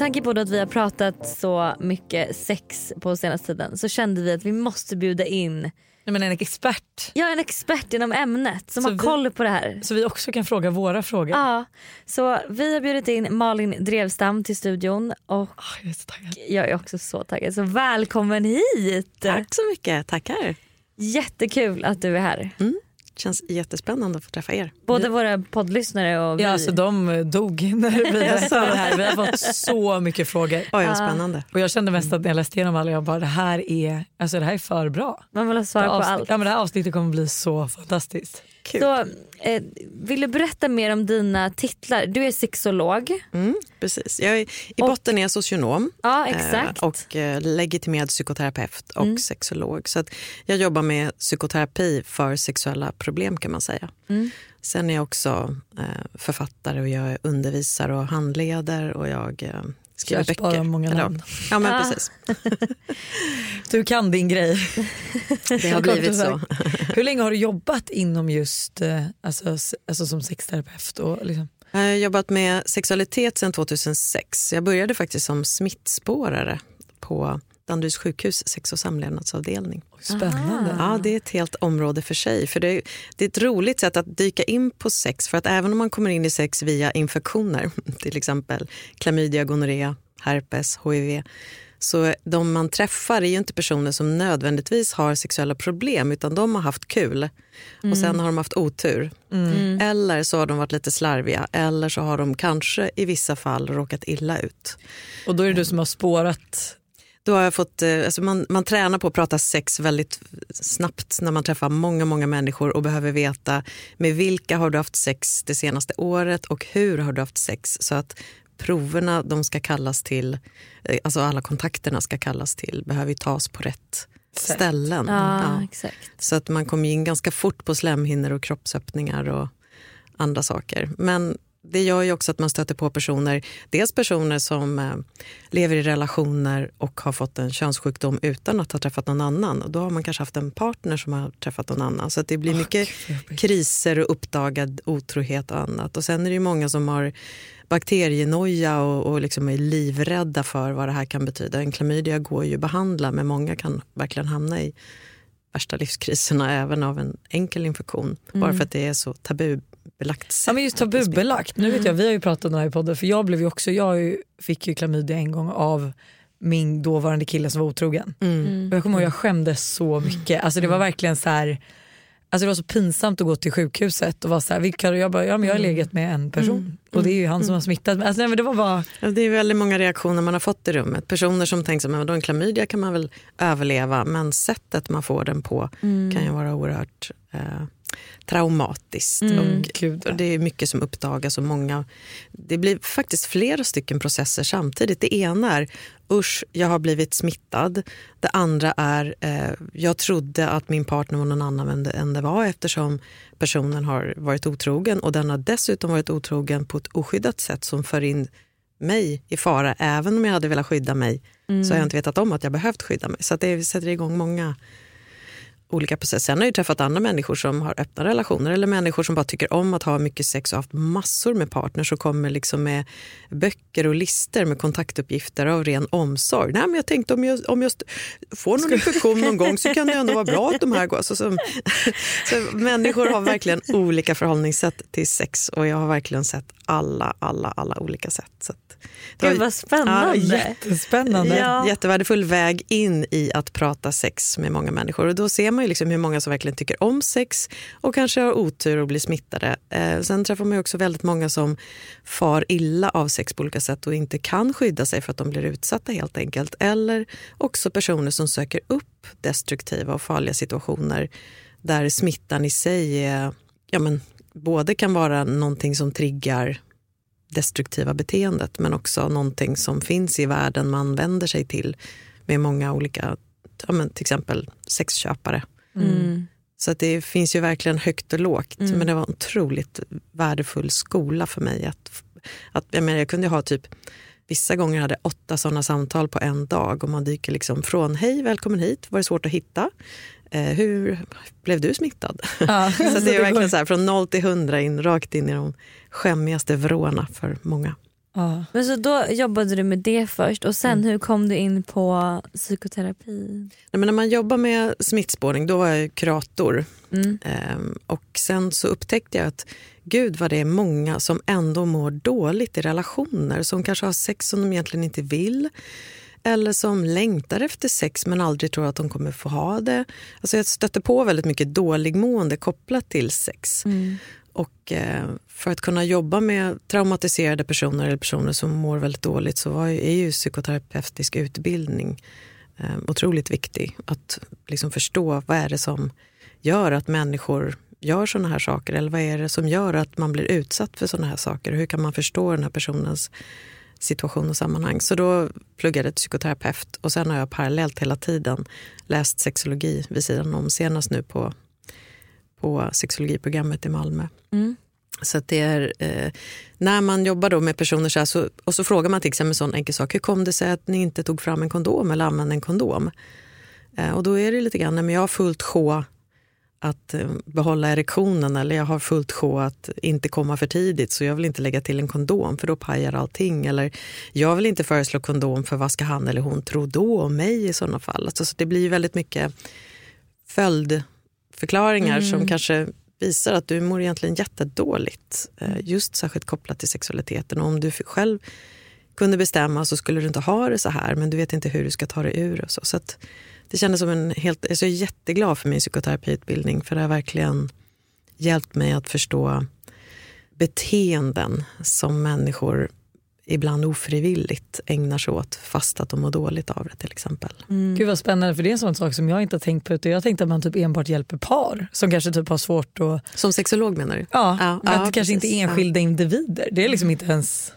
Tanke på att vi har pratat så mycket sex på senaste tiden så kände vi att vi måste bjuda in Nej, men en expert. ja, en expert inom ämnet som Så har vi- koll på det här. Så vi också kan fråga våra frågor. Ja, så vi har bjudit in Malin Drevstam till studion och Ah, jag är så taggad. jag är också så taggad. Så välkommen hit! Tack så mycket, tackar. Jättekul att du är här. Känns jättespännande att få träffa er. Både våra poddlyssnare och vi. Ja, alltså, de dog när vi berättade det här. Vi har fått så mycket frågor. Oj, vad spännande. Och jag kände mest att när jag läste igenom alla, jag bara det här är, alltså, det här är för bra. Man vill ha svar på allt. Ja, men det här avsnittet kommer bli så fantastiskt. Kul. Så, eh, vill du berätta mer om dina titlar? Du är sexolog. Mm, precis. Jag är, I botten är jag socionom Ja eh, och eh, legitimerad psykoterapeut och sexolog. Så att jag jobbar med psykoterapi för sexuella problem kan man säga. Sen är jag också eh, författare och jag undervisar och handleder och jag eh, skriver barn böcker. många Eller, namn. Ja, men Ah. precis. Du kan din grej. Det har blivit så. Hur länge har du jobbat inom just eh, alltså, alltså som sexterapeut? Och liksom? Jag har jobbat med sexualitet sedan 2006. Jag började faktiskt som smittspårare på Danderyds sjukhus sex och samlevnadsavdelning. Spännande. Ja, det är ett helt område för sig. För det, det är ett roligt sätt att dyka in på sex. För att även om man kommer in i sex via infektioner, till exempel klamydia, gonorré, herpes, hiv, så de man träffar är ju inte personer som nödvändigtvis har sexuella problem utan de har haft kul och sen har de haft otur. Eller så har de varit lite slarviga eller så har de kanske i vissa fall råkat illa ut. Och då är det du som har spårat. Då har jag fått, eh, alltså man, man tränar på att prata sex väldigt snabbt när man träffar många, många människor och behöver veta med vilka har du haft sex det senaste året och hur har du haft sex så att proverna de ska kallas till, eh, alltså alla kontakterna ska kallas till, behöver ju tas på rätt Sätt. ställen. Ja, Ja. Så att man kommer in ganska fort på slemhinnor och kroppsöppningar och andra saker. Men det gör ju också att man stöter på personer, dels personer som eh, lever i relationer och har fått en könssjukdom utan att ha träffat någon annan. Och då har man kanske haft en partner som har träffat någon annan. Så att det blir mycket kriser och uppdagad otrohet och annat. Och sen är det ju många som har bakterienoja och, och liksom är livrädda för vad det här kan betyda. En klamydia går ju att behandla men många kan verkligen hamna i värsta livskriserna även av en enkel infektion. Bara för att det är så tabubelagt sätt. Ja, men just tabubelagt. Nu vet jag, vi har ju pratat om det här i podden för jag blev ju också, jag fick ju klamydia en gång av min dåvarande kille som var otrogen. Och jag kommer ihåg jag skämdes så mycket. Alltså det var verkligen så här, alltså det var så pinsamt att gå till sjukhuset och vara så här, vilka har du?" jag bara, ja men jag har legat med en person och det är ju han som har smittat mig. Alltså, nej, men det var bara, Ja, Det är väldigt många reaktioner man har fått i rummet. Personer som tänker att en klamydia kan man väl överleva men sättet man får den på kan ju vara oerhört eh, traumatiskt. Och, Gud, ja. och det är mycket som uppdagas och många, det blir faktiskt flera stycken processer samtidigt. Det ena är usch, jag har blivit smittad. Det andra är eh, jag trodde att min partner var någon annan än det, var eftersom personen har varit otrogen och den har dessutom varit otrogen på ett oskyddat sätt som för in mig i fara. Även om jag hade velat skydda mig så har jag inte vetat om att jag behövt skydda mig. Så det sätter igång många olika processer. Sen har jag ju träffat andra människor som har öppna relationer eller människor som bara tycker om att ha mycket sex och haft massor med partners och kommer liksom med böcker och lister med kontaktuppgifter av ren omsorg. Nej, men jag tänkte om jag, om jag får någon infektion någon gång så kan det ändå vara bra att de här går. Alltså, så, så, människor har verkligen olika förhållningssätt till sex och jag har verkligen sett alla, alla, alla olika sätt. Så det Gud var- vad spännande. Jättespännande. Ja. Jättevärdefull väg in i att prata sex med många människor. Och Då ser man ju liksom hur många som verkligen tycker om sex och kanske har otur och blir smittade. Eh, sen träffar man också väldigt många som far illa av sex på olika sätt och inte kan skydda sig för att de blir utsatta helt enkelt. Eller också personer som söker upp destruktiva och farliga situationer där smittan i sig är, ja, men, både kan vara någonting som triggar destruktiva beteendet men också någonting som finns i världen man vänder sig till med många olika, ja, men till exempel sexköpare. Mm. Så att det finns ju verkligen högt och lågt. Men det var en otroligt värdefull skola för mig. Att, att, jag, menar, jag kunde ha typ, vissa gånger hade åtta sådana samtal på en dag och man dyker liksom från hej, välkommen hit, var det svårt att hitta? Eh, hur blev du smittad? Ja, så det är verkligen så här, från noll till hundra in, rakt in i de skämmigaste vrårna för många. Ja. Men så då jobbade du med det först och sen hur kom du in på psykoterapi? Nej, men när man jobbar med smittspårning, då var jag kurator. Mm. Ehm, och sen så upptäckte jag att gud vad det är många som ändå mår dåligt i relationer. Som kanske har sex som de egentligen inte vill. Eller som längtar efter sex men aldrig tror att de kommer få ha det. Alltså jag stötte på väldigt mycket dåligmående kopplat till sex. Och eh, för att kunna jobba med traumatiserade personer eller personer som mår väldigt dåligt så är ju psykoterapeutisk utbildning eh, otroligt viktig. Att liksom förstå vad är det som gör att människor gör såna här saker eller vad är det som gör att man blir utsatt för såna här saker? Hur kan man förstå den här personens situation och sammanhang? Så då pluggade jag till psykoterapeut och sen har jag parallellt hela tiden läst sexologi vid sidan om, senast nu på, på sexologiprogrammet i Malmö. Mm. Så det är, eh, när man jobbar då med personer så här, så, och så frågar man till exempel en sån enkel sak, hur kom det sig att ni inte tog fram en kondom eller använde en kondom? Eh, och då är det lite grann, nej, men jag har fullt sjå att eh, behålla erektionen eller jag har fullt sjå att inte komma för tidigt så jag vill inte lägga till en kondom för då pajar allting. Eller jag vill inte föreslå kondom för vad ska han eller hon tro då om mig i sådana fall. Alltså, så det blir väldigt mycket följdförklaringar som kanske visar att du mår egentligen jättedåligt. eh, Just särskilt kopplat till sexualiteten. Och om du själv kunde bestämma så skulle du inte ha det så här men du vet inte hur du ska ta dig ur. Och så. Så det kändes som en helt... Jag är så jätteglad för min psykoterapiutbildning för det har verkligen hjälpt mig att förstå beteenden som människor ibland ofrivilligt ägnar sig åt fast att de mår dåligt av det till exempel. Gud vad spännande för det är en sån sak som jag inte har tänkt på. Utan jag tänkte att man typ enbart hjälper par som kanske typ har svårt att... Som sexolog menar du? Ja, Ja, att ja, det kanske inte precis. enskilda individer. Det är liksom inte ens...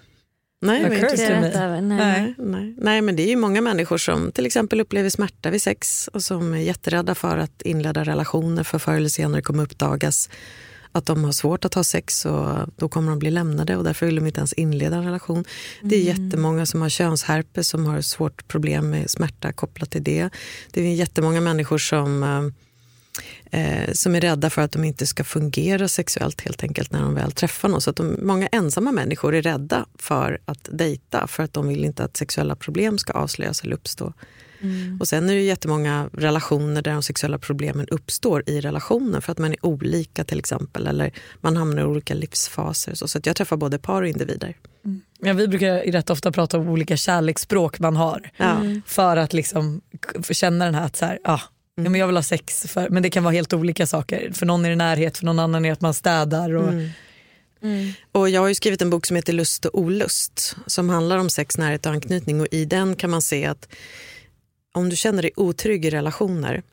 Nej, Vad vad curse intressant. to me. rätt över. Nej. Nej, nej. nej, men det är ju många människor som till exempel upplever smärta vid sex och som är jätterädda för att inleda relationer för förr eller senare kommer uppdagas att de har svårt att ha sex och då kommer de bli lämnade och därför vill de inte ens inleda en relation. Det är jättemånga som har könsherpes som har svårt problem med smärta kopplat till det. Det är jättemånga människor som eh, som är rädda för att de inte ska fungera sexuellt helt enkelt när de väl träffar någon. Så att de, många ensamma människor är rädda för att dejta för att de vill inte att sexuella problem ska avslöjas eller uppstå. Och sen är det jättemånga relationer där de sexuella problemen uppstår i relationen för att man är olika till exempel eller man hamnar i olika livsfaser. Så, så att jag träffar både par och individer. Ja, vi brukar rätt ofta prata om olika kärleksspråk man har. Ja. För att liksom känna den här att så här, ah, ja, men jag vill ha sex. För, men det kan vara helt olika saker. För någon är det närhet, för någon annan är det att man städar. Och, Och jag har ju skrivit en bok som heter Lust och olust som handlar om sex, närhet och anknytning. Och I den kan man se att om du känner dig otrygg i relationer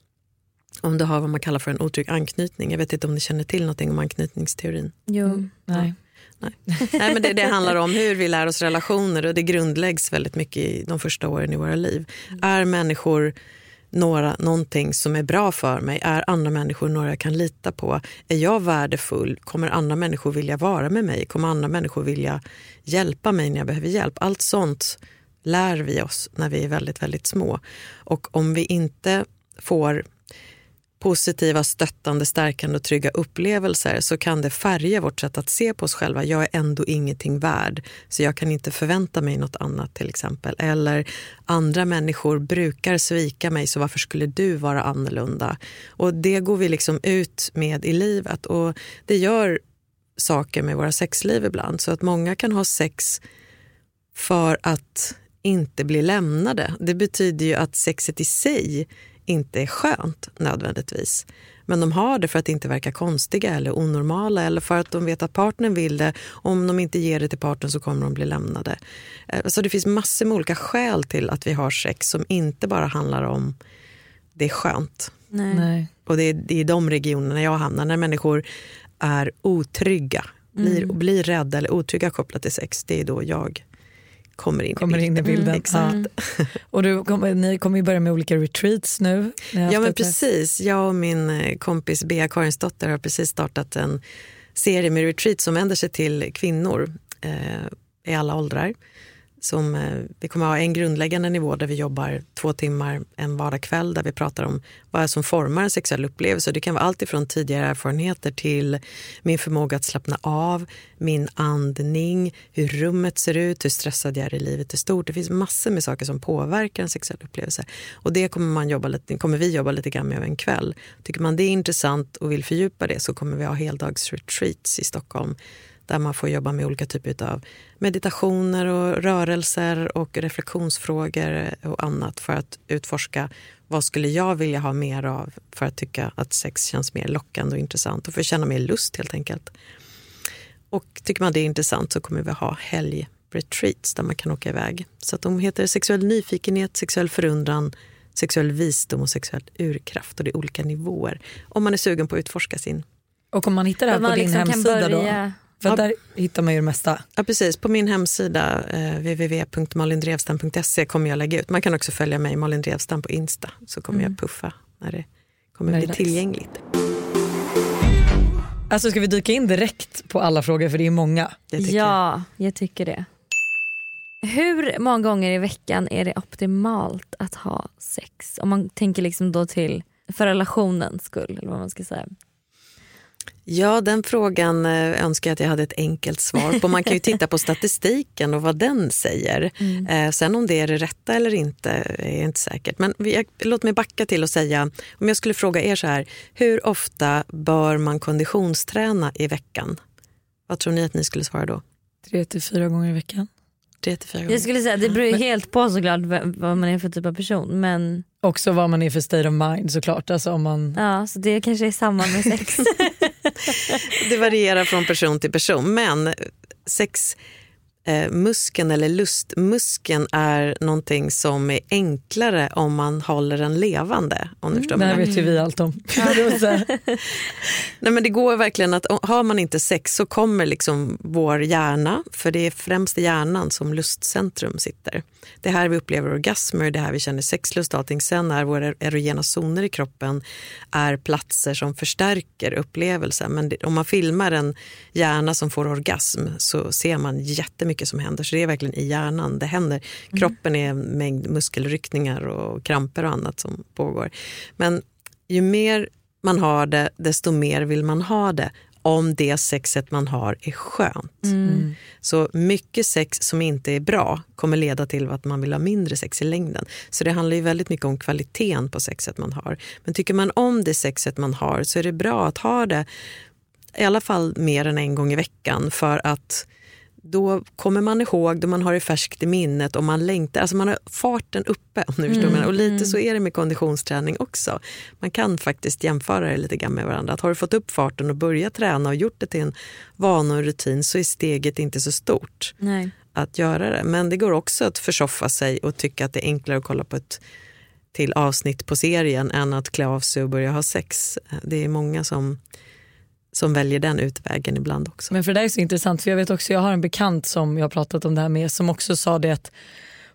om du har vad man kallar för en otrygg anknytning. Jag vet inte om ni känner till någonting om anknytningsteorin. Jo. Nej. Nej, men det, det handlar om hur vi lär oss relationer och det grundläggs väldigt mycket i de första åren i våra liv. Är människor några, någonting som är bra för mig? Är andra människor några jag kan lita på? Är jag värdefull? Kommer andra människor vilja vara med mig? Kommer andra människor vilja hjälpa mig när jag behöver hjälp? Allt sånt lär vi oss när vi är väldigt, väldigt små. Och om vi inte får positiva, stöttande, stärkande och trygga upplevelser så kan det färga vårt sätt att se på oss själva. Jag är ändå ingenting värd, så jag kan inte förvänta mig något annat till exempel. Eller andra människor brukar svika mig, så varför skulle du vara annorlunda? Och det går vi liksom ut med i livet och det gör saker med våra sexliv ibland. Så att många kan ha sex för att inte bli lämnade. Det betyder ju att sexet i sig inte är skönt nödvändigtvis. Men de har det för att inte verka konstiga eller onormala eller för att de vet att partnern vill det. Om de inte ger det till partnern så kommer de bli lämnade. Eh, så det finns massor med olika skäl till att vi har sex som inte bara handlar om det är skönt. Nej. Nej. Och det är, det är de regionerna jag hamnar, när människor är otrygga, blir, Mm. blir rädda eller otrygga kopplat till sex. Det är då jag kommer in Kommer i in i bilden. bilden. Exakt. Ja. Och du, kommer- ni kommer ju börja med olika retreats nu. Ja men ett- precis, jag och min eh, kompis Bea Karinsdotter har precis startat en serie med retreat som vänder sig till kvinnor eh, i alla åldrar. Som, eh, vi kommer ha en grundläggande nivå där vi jobbar två timmar en vardagskväll där vi pratar om vad som formar en sexuell upplevelse. Det kan vara allt ifrån tidigare erfarenheter till min förmåga att slappna av, min andning, hur rummet ser ut, hur stressad jag är i livet i stort. Det finns massor med saker som påverkar en sexuell upplevelse. Och det kommer, man jobba lite, kommer vi jobba lite grann med över en kväll. Tycker man det är intressant och vill fördjupa det så kommer vi ha heldagsretreats i Stockholm där man får jobba med olika typer av meditationer och rörelser och reflektionsfrågor och annat för att utforska vad skulle jag vilja ha mer av för att tycka att sex känns mer lockande och intressant och för att känna mer lust helt enkelt. Och tycker man det är intressant så kommer vi ha helgretreats där man kan åka iväg. Så att de heter sexuell nyfikenhet, sexuell förundran, sexuell visdom och sexuell urkraft. Och det är olika nivåer. Om man är sugen på att utforska sin Och om man hittar det här på man din liksom kan hemsida då? För Ja. där hittar man ju det mesta. Ja, precis. På min hemsida eh, www.malindrevstam.se kommer jag lägga ut. Man kan också följa mig, Malin Drevstam, på Insta. Så kommer jag puffa när det kommer det bli dags. tillgängligt. Alltså ska vi dyka in direkt på alla frågor för det är många. Jag. Ja, jag tycker det. Hur många gånger i veckan är det optimalt att ha sex? Om man tänker liksom då till för relationens skull. Eller vad man ska säga. Ja, den frågan eh, önskar jag att jag hade ett enkelt svar på. Man kan ju titta på statistiken och vad den säger. Eh, sen om det är det rätta eller inte är inte säkert. Men jag, låt mig backa till och säga, om jag skulle fråga er så här, hur ofta bör man konditionsträna i veckan? Vad tror ni att ni skulle svara då? Tre till fyra gånger i veckan. Tre till fyra gånger? Jag skulle säga att det beror ju helt på såklart vad man är för typ av person. Men Också vad man är för state of mind såklart. Alltså om man... ja, så det kanske är samma med sex. Det varierar från person till person, men sex eh, muskeln eller lustmuskeln är någonting som är enklare om man håller den levande. Om förstår Det här vet ju vi allt om. Nej, men det går verkligen att har man inte sex så kommer liksom vår hjärna, för det är främst i hjärnan som lustcentrum sitter. Det är här vi upplever orgasmer, det är här vi känner sexlust och allting. Sen är våra erogena zoner i kroppen är platser som förstärker upplevelsen. Men det, om man filmar en hjärna som får orgasm så ser man jättemycket som händer. Så det är verkligen i hjärnan det händer. Kroppen är en mängd muskelryckningar och kramper och annat som pågår. Men ju mer man har det, desto mer vill man ha det om det sexet man har är skönt. Så mycket sex som inte är bra kommer leda till att man vill ha mindre sex i längden. Så det handlar ju väldigt mycket om kvaliteten på sexet man har. Men tycker man om det sexet man har så är det bra att ha det i alla fall mer än en gång i veckan för att då kommer man ihåg det, man har det färskt i minnet och man längtar. Alltså man har farten uppe om jag menar. Och lite så är det med konditionsträning också. Man kan faktiskt jämföra det lite grann med varandra. Att har du fått upp farten och börjat träna och gjort det till en vana och rutin så är steget inte så stort Nej. att göra det. Men det går också att försoffa sig och tycka att det är enklare att kolla på ett till avsnitt på serien än att klä av sig och börja ha sex. Det är många som, som väljer den utvägen ibland också. Men för det är så intressant för jag vet också, jag har en bekant som jag har pratat om det här med som också sa det att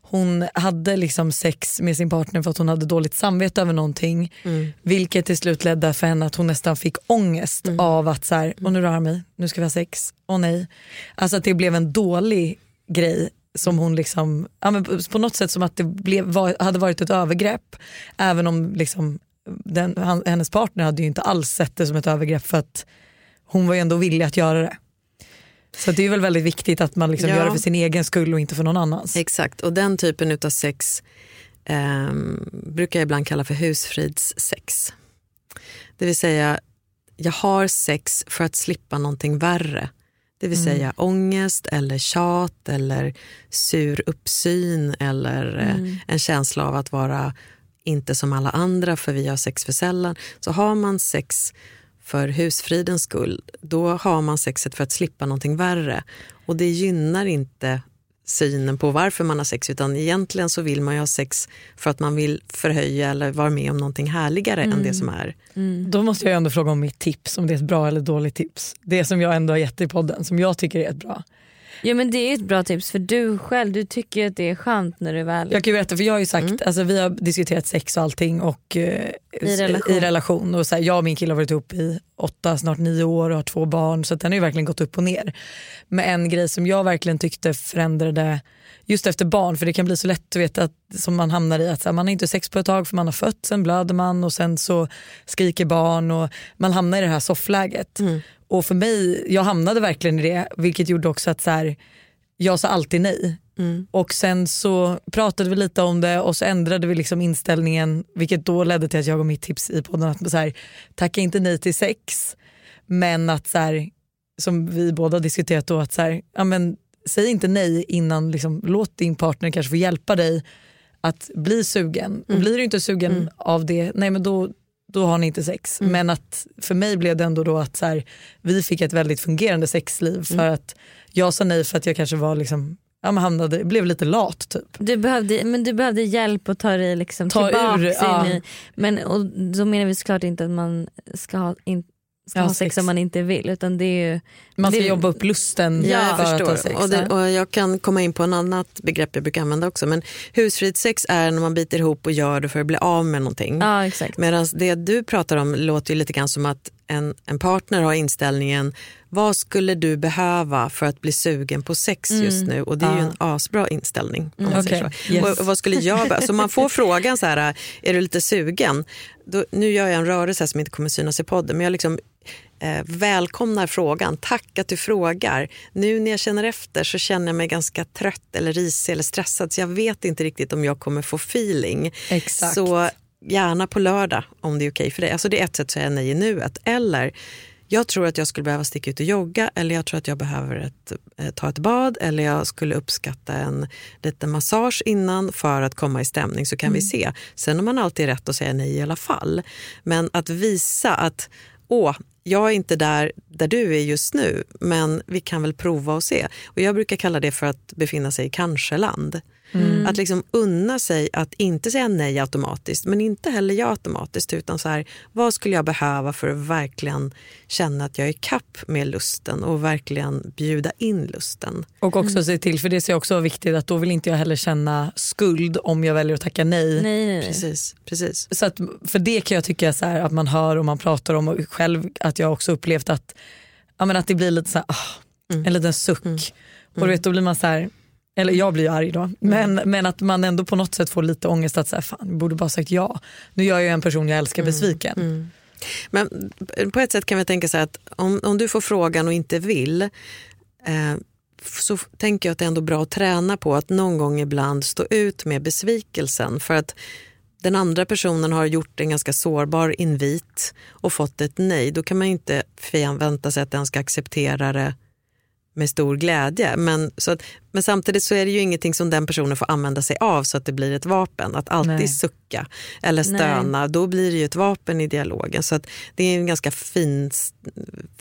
hon hade liksom sex med sin partner för att hon hade dåligt samvete över någonting. Vilket till slut ledde för henne att hon nästan fick ångest av att så här, och nu rör han mig, nu ska vi ha sex, åh nej. Alltså att det blev en dålig grej som hon liksom, ja men på- på något sätt som att det blev, var, hade varit ett övergrepp. Även om liksom den, han, hennes partner hade ju inte alls sett det som ett övergrepp för att hon var ju ändå villig att göra det. Så det är väl väldigt viktigt att man liksom Ja. gör det för sin egen skull och inte för någon annans. Exakt, och den typen av sex ehm, brukar jag ibland kalla för husfridssex. Det vill säga jag har sex för att slippa någonting värre. Det vill säga ångest eller tjat eller sur uppsyn eller eh, en känsla av att vara inte som alla andra för vi har sex för sällan. Så har man sex för husfridens skull, då har man sexet för att slippa någonting värre. Och det gynnar inte synen på varför man har sex utan egentligen så vill man ju ha sex för att man vill förhöja eller vara med om någonting härligare än det som är. Då måste jag ändå fråga om mitt tips, om det är ett bra eller dåligt tips. Det som jag ändå har gett i podden, som jag tycker är ett bra. Ja men det är ett bra tips för du själv du tycker att det är skönt när du väl... Jag kan berätta för jag har ju sagt, alltså, vi har diskuterat sex och allting och, eh, I relation. i relation och så här, jag och min kille har varit ihop i åtta, snart nio år och har två barn så den har ju verkligen gått upp och ner. Men en grej som jag verkligen tyckte förändrade just efter barn, för det kan bli så lätt du vet, att, som man hamnar i att så här, man har inte sex på ett tag för man har fött, sen blöder man och sen så skriker barn och man hamnar i det här soffläget. Och för mig, jag hamnade verkligen i det vilket gjorde också att så här, jag sa alltid nej. Och sen så pratade vi lite om det och så ändrade vi liksom inställningen vilket då ledde till att jag och mitt tips i podden att så här, tacka inte nej till sex men att så här, som vi båda diskuterat då att så här, ja, men, säg inte nej innan liksom, låt din partner kanske få hjälpa dig att bli sugen. Och blir du inte sugen av det, nej men då, då har ni inte sex. Men att för mig blev det ändå då att så här, vi fick ett väldigt fungerande sexliv för att jag sa nej för att jag kanske var liksom, ja, men hamnade, blev lite lat typ. Du behövde, men du behövde hjälp att ta dig liksom Ta ur, ja. in i... Men och då menar vi såklart inte att man ska ha, in, ska Ja, ha sex om man inte vill utan det är ju... Man ska det, jobba upp lusten Ja, för att ha förstår. sex. Och, det, och jag kan komma in på en annat begrepp jag brukar använda också. Men husfridssex är när man biter ihop och gör det för att bli av med någonting. Ja. Medan det du pratar om låter ju lite grann som att en, en partner har inställningen vad skulle du behöva för att bli sugen på sex just nu? Och det är ju en asbra inställning. Om man säger Okej, så. yes. Och, vad skulle jag? Så man får frågan så här, är du lite sugen? Då, nu gör jag en rörelse som inte kommer synas i podden, men jag liksom eh, välkomnar frågan. Tack att du frågar. Nu när jag känner efter så känner jag mig ganska trött eller risig eller stressad så jag vet inte riktigt om jag kommer få feeling. Exakt. Så gärna på lördag om det är okej för dig. Alltså det är ett sätt att säga nej i nuet. Eller jag tror att jag skulle behöva sticka ut och jogga eller jag tror att jag behöver ett, eh, ta ett bad eller jag skulle uppskatta en liten massage innan för att komma i stämning så kan vi se. Sen har man alltid rätt att säga nej i alla fall. Men att visa att åh, jag är inte där, där du är just nu men vi kan väl prova och se. Och jag brukar kalla det för att befinna sig i kanske-land. Att liksom unna sig att inte säga nej automatiskt men inte heller ja automatiskt utan så här, vad skulle jag behöva för att verkligen känna att jag är kapp med lusten och verkligen bjuda in lusten. Och också se till, för det ser jag också viktigt, att då vill inte jag heller känna skuld om jag väljer att tacka nej. Nej. Precis, precis. Så att, för det kan jag tycka så här, att man hör och man pratar om och själv att jag också upplevt att, ja, men att det blir lite så här, ah, en liten suck. Och du vet, då blir man så här, eller jag blir ju arg då, men, men att man ändå på något sätt får lite ångest att här, fan, jag borde bara sagt ja. Nu gör jag en person jag älskar besviken. Men på ett sätt kan vi tänka så här att om, om du får frågan och inte vill eh, så tänker jag att det är ändå bra att träna på att någon gång ibland stå ut med besvikelsen. För att den andra personen har gjort en ganska sårbar invit och fått ett nej. Då kan man inte förvänta sig att den ska acceptera det med stor glädje. Men, så att, men samtidigt så är det ju ingenting som den personen får använda sig av så att det blir ett vapen. Att alltid Nej. sucka eller stöna, då blir det ju ett vapen i dialogen. Så att det är en ganska fin,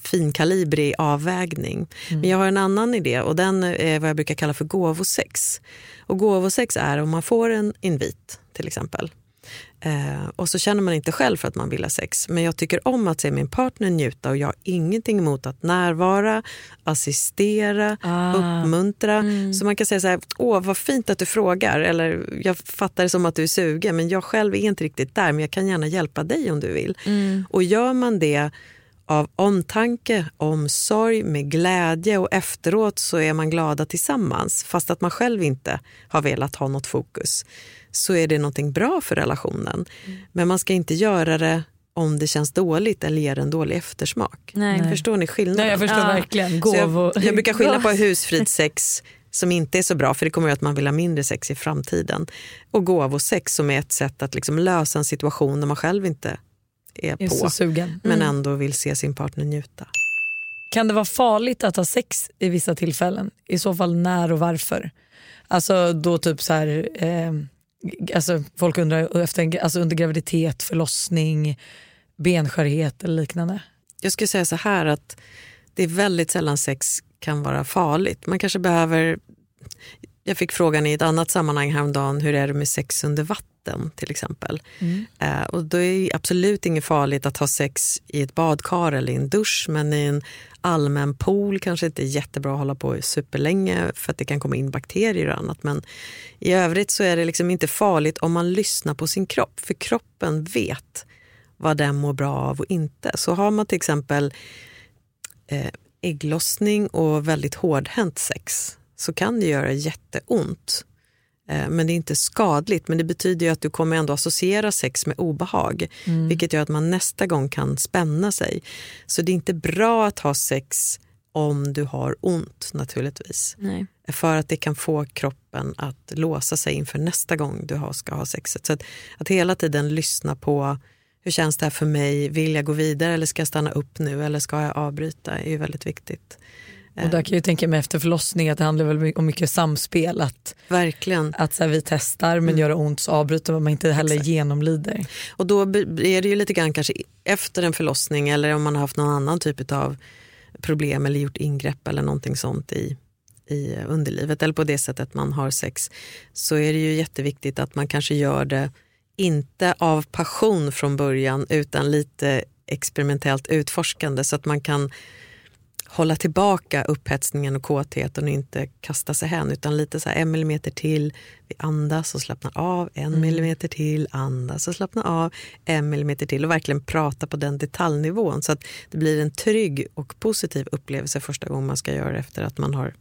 finkalibrig avvägning. Men jag har en annan idé och den är vad jag brukar kalla för gåvosex. Och gåvosex är om man får en invit till exempel. Eh, och så känner man inte själv för att man vill ha sex. Men jag tycker om att se min partner njuta och jag har ingenting emot att närvara, assistera, uppmuntra. Så man kan säga så här, åh vad fint att du frågar. Eller jag fattar det som att du är sugen men jag själv är inte riktigt där men jag kan gärna hjälpa dig om du vill. Och gör man det av omtanke, omsorg, med glädje och efteråt så är man glada tillsammans fast att man själv inte har velat ha något fokus så är det någonting bra för relationen. Men man ska inte göra det om det känns dåligt eller ger en dålig eftersmak. Nej. Förstår ni skillnaden? Nej, jag förstår Ja. verkligen. Gåvo. jag, jag brukar skilja på husfridssex som inte är så bra för det kommer att göra att man vill ha mindre sex i framtiden och gåvosex som är ett sätt att liksom lösa en situation när man själv inte är Är på så sugen. men ändå vill se sin partner njuta. Kan det vara farligt att ha sex i vissa tillfällen? I så fall när och varför? Alltså då typ så här, eh, alltså folk undrar efter, alltså under graviditet, förlossning, benskörhet eller liknande. Jag skulle säga så här att det är väldigt sällan sex kan vara farligt. Man kanske behöver... Jag fick frågan i ett annat sammanhang häromdagen, hur är det med sex under vatten till exempel? Eh, och då är det absolut inget farligt att ha sex i ett badkar eller i en dusch, men i en allmän pool kanske inte är jättebra att hålla på superlänge för att det kan komma in bakterier och annat. Men i övrigt så är det liksom inte farligt om man lyssnar på sin kropp, för kroppen vet vad den mår bra av och inte. Så har man till exempel eh, ägglossning och väldigt hårdhänt sex så kan det göra jätteont. Eh, men det är inte skadligt, men det betyder att du kommer ändå associera sex med obehag. Vilket gör att man nästa gång kan spänna sig. Så det är inte bra att ha sex om du har ont naturligtvis. Nej. För att det kan få kroppen att låsa sig inför nästa gång du ska ha sexet. Så att, att hela tiden lyssna på hur känns det här för mig? Vill jag gå vidare eller ska jag stanna upp nu eller ska jag avbryta? är ju väldigt viktigt. Och där kan jag ju tänka mig efter förlossning att det handlar väl om mycket samspel. Att, Verkligen. att så här, vi testar men gör det ont så avbryter man, inte heller genomlider. Och då är det ju lite grann kanske efter en förlossning eller om man har haft någon annan typ av problem eller gjort ingrepp eller någonting sånt i, i underlivet eller på det sättet man har sex så är det ju jätteviktigt att man kanske gör det inte av passion från början utan lite experimentellt utforskande så att man kan hålla tillbaka upphetsningen och kåtheten och inte kasta sig hän utan lite så här en millimeter till, vi andas och slappnar av, en millimeter till, andas och slappnar av, en millimeter till och verkligen prata på den detaljnivån så att det blir en trygg och positiv upplevelse första gången man ska göra det efter att man har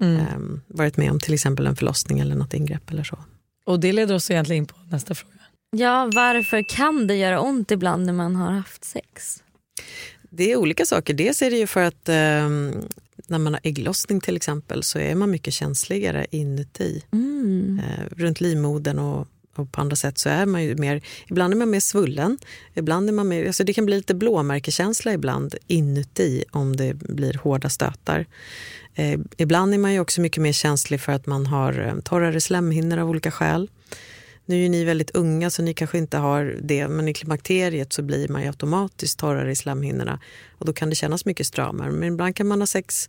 ehm, varit med om till exempel en förlossning eller något ingrepp eller så. Och det leder oss egentligen in på nästa fråga. Ja, varför kan det göra ont ibland när man har haft sex? Det är olika saker. Dels är det ju för att ehm, när man har ägglossning till exempel så är man mycket känsligare inuti. Mm. Eh, runt livmodern och, och på andra sätt så är man ju mer, ibland är man mer svullen, ibland är man mer, alltså det kan bli lite blåmärkekänsla ibland inuti om det blir hårda stötar. Eh, ibland är man ju också mycket mer känslig för att man har eh, torrare slemhinnor av olika skäl. Nu är ni väldigt unga så ni kanske inte har det men i klimakteriet så blir man ju automatiskt torrare i slemhinnorna och då kan det kännas mycket stramare. Men ibland kan man ha sex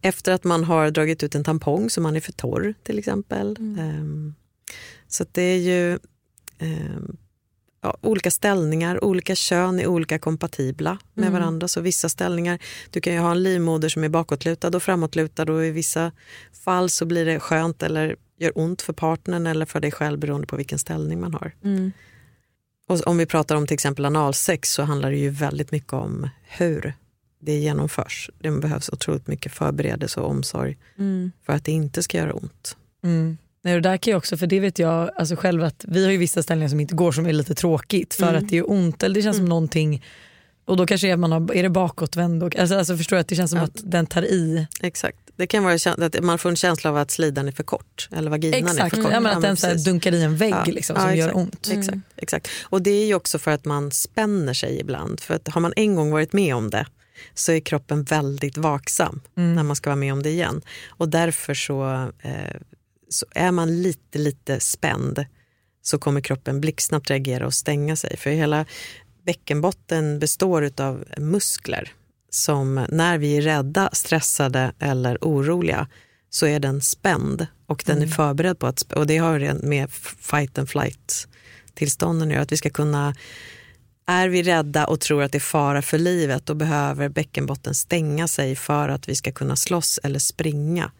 efter att man har dragit ut en tampong så man är för torr till exempel. Ehm, så att det är ju ehm, ja, olika ställningar, olika kön är olika kompatibla med varandra. Så vissa ställningar, du kan ju ha en livmoder som är bakåtlutad och framåtlutad och i vissa fall så blir det skönt eller gör ont för partnern eller för dig själv beroende på vilken ställning man har. Mm. Och om vi pratar om till exempel analsex så handlar det ju väldigt mycket om hur det genomförs. Det behövs otroligt mycket förberedelse och omsorg Mm. för att det inte ska göra ont. Mm. Nej, och där kan jag också, för det vet jag alltså själv att vi har ju vissa ställningar som inte går som är lite tråkigt för att det är ont eller det känns som någonting och då kanske är, man har, är det bakåtvänd. Och, alltså, alltså förstår jag att det känns som Ja. att den tar i. Exakt. Det kan vara att man får en känsla av att slidan är för kort eller vaginan är Exakt, för kort. ja, men att den så dunkar i en vägg Ja, liksom, som gör ont. Exakt, exakt. Och det är ju också för att man spänner sig ibland. För att har man en gång varit med om det så är kroppen väldigt vaksam när man ska vara med om det igen. Och därför så, eh, så är man lite, lite spänd så kommer kroppen blixtsnabbt reagera och stänga sig. För hela bäckenbotten består av muskler som när vi är rädda, stressade eller oroliga så är den spänd och den är förberedd på att, och det har ju med fight and flight tillstånden att göra, att vi ska kunna är vi rädda och tror att det är fara för livet då behöver bäckenbotten stänga sig för att vi ska kunna slåss eller springa.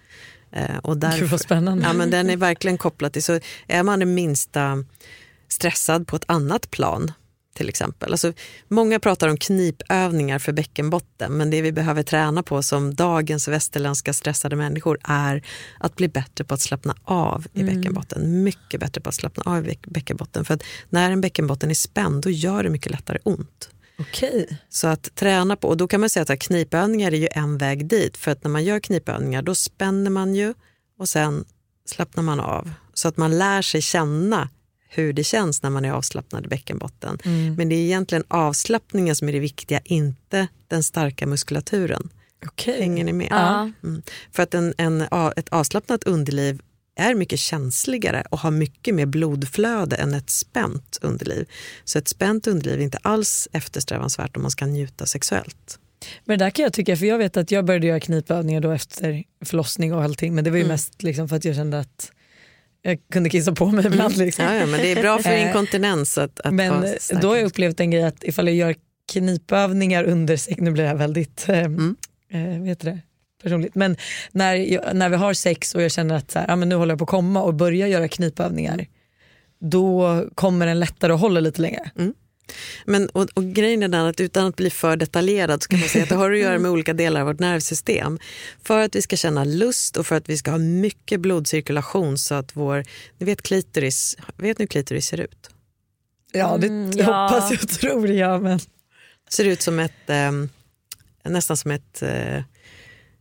Eh, och därför, Gud vad spännande. Ja, men den är verkligen kopplad till, så är man det minsta stressad på ett annat plan till exempel. Alltså, många pratar om knipövningar för bäckenbotten men det vi behöver träna på som dagens västerländska stressade människor är att bli bättre på att slappna av i bäckenbotten. Mycket bättre på att slappna av i bäck- bäckenbotten. För att när en bäckenbotten är spänd då gör det mycket lättare ont. Okej. Så att träna på, och då kan man säga att knipövningar är ju en väg dit. För att när man gör knipövningar då spänner man ju och sen slappnar man av. Så att man lär sig känna hur det känns när man är avslappnad i bäckenbotten. Mm. Men det är egentligen avslappningen som är det viktiga, inte den starka muskulaturen. Okej. Hänger ni med? Ja. Mm. För att en, en, ett avslappnat underliv är mycket känsligare och har mycket mer blodflöde än ett spänt underliv. Så ett spänt underliv är inte alls eftersträvansvärt om man ska njuta sexuellt. Men det där kan jag tycka, för jag vet att jag började göra knipövningar då efter förlossning och allting men det var ju Mm. mest liksom för att jag kände att jag kunde kissa på mig ibland. Liksom. Ja, ja, men det är bra för Eh, inkontinens att, att Men då har jag upplevt en grej att ifall jag gör knipövningar under sex, nu blir det här väldigt eh, Mm. eh, vet det, personligt, men när, jag, när vi har sex och jag känner att så här, ja, men nu håller jag på att komma och börjar göra knipövningar då kommer den lättare att hålla lite längre. Men, och, och grejen är den att utan att bli för detaljerad så kan man säga att det har att göra med olika delar av vårt nervsystem. För att vi ska känna lust och för att vi ska ha mycket blodcirkulation så att vår, ni vet klitoris, vet ni hur klitoris ser ut? Ja det Mm, ja. hoppas jag tror jag men ser ut som ett, eh, nästan som ett eh,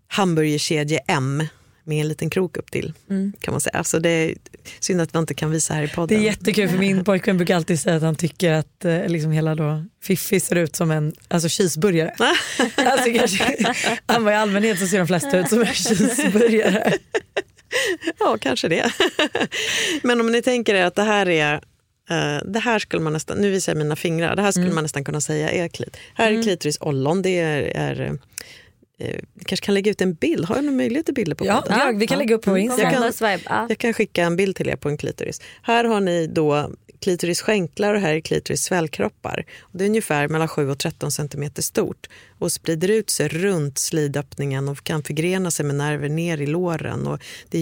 hamburgerkedje M med en liten krok upp till. Mm. kan man säga. Så det är synd att man inte kan visa här i Det podden. är jättekul för min pojkvän brukar alltid säga att han tycker att eh, liksom hela då Fiffi ser ut som en alltså cheeseburgare. alltså, kanske, han var i allmänhet så ser de flesta ut som en cheeseburgare. Ja, kanske det. Men om ni tänker er att det här är eh, det här skulle man nästan, nu visar jag mina fingrar, det här skulle man nästan kunna säga är klit. Här är klitoris ollon, det är, är eh, vi kanske kan lägga ut en bild, har jag någon möjlighet till bilder på Ja, podden? ja, vi kan lägga upp på. Instagram. Jag kan, ja. jag kan skicka en bild till er på en klitoris. Här har ni då klitoris skänklar och här är klitoris svällkroppar. Och det är ungefär mellan 7 och 13 centimeter stort och sprider ut sig runt slidöppningen och kan förgrena sig med nerver ner i låren. Och det är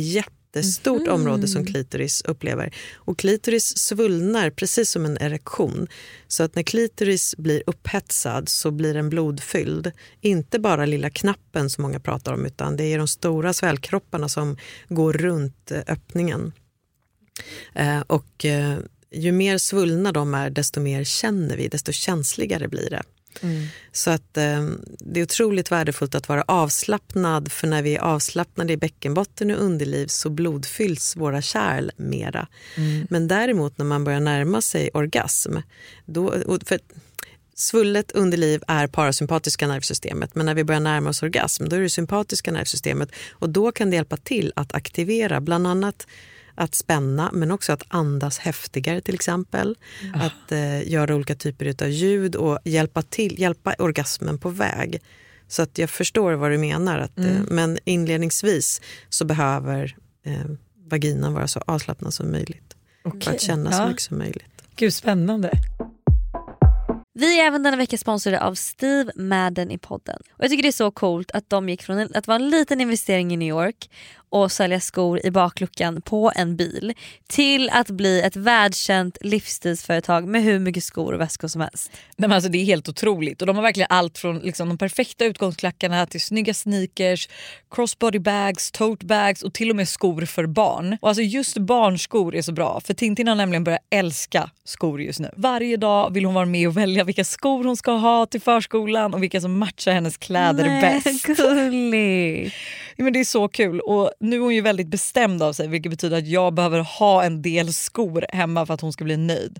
jättestort område som klitoris upplever. Och klitoris svullnar precis som en erektion. Så att när klitoris blir upphetsad så blir den blodfylld. Inte bara lilla knappen som många pratar om utan det är de stora svällkropparna som går runt eh, öppningen. Eh, och eh, ju mer svullna de är desto mer känner vi, desto känsligare blir det. Så att eh, det är otroligt värdefullt att vara avslappnad för när vi är avslappnade i bäckenbotten och underliv så blodfylls våra kärl mera. Men däremot när man börjar närma sig orgasm, då, för Svullet underliv är parasympatiska nervsystemet men när vi börjar närma oss orgasm då är det sympatiska nervsystemet. Och då kan det hjälpa till att aktivera bland annat att spänna men också att andas häftigare till exempel. Att eh, göra olika typer av ljud och hjälpa, till, hjälpa orgasmen på väg. Så att jag förstår vad du menar. Att, eh, men inledningsvis så behöver eh, vaginan vara så avslappnad som möjligt. För Okej. att känna så Ja. mycket som möjligt. Gud spännande. Vi är även denna vecka sponsrade av Steve Madden i podden. Och Jag tycker det är så coolt att de gick från en- att vara en liten investering i New York och sälja skor i bakluckan på en bil till att bli ett världskänt livsstilsföretag med hur mycket skor och väskor som helst. Nej, men alltså, det är helt otroligt och de har verkligen allt från liksom, de perfekta utgångsklackarna till snygga sneakers, crossbody bags, tote bags och till och med skor för barn. Och alltså just barnskor är så bra för Tintin har nämligen börjat älska skor just nu. Varje dag vill hon vara med och välja vilka skor hon ska ha till förskolan och vilka som matchar hennes kläder bäst. gulligt. Ja, men det är så kul och nu är hon ju väldigt bestämd av sig vilket betyder att jag behöver ha en del skor hemma för att hon ska bli nöjd.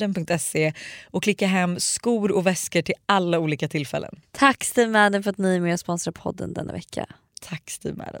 steamadden.se och klicka hem skor och väskor till alla olika tillfällen. Tack Steve Madden för att ni är med och sponsrar podden denna vecka. Tack Steve Madden.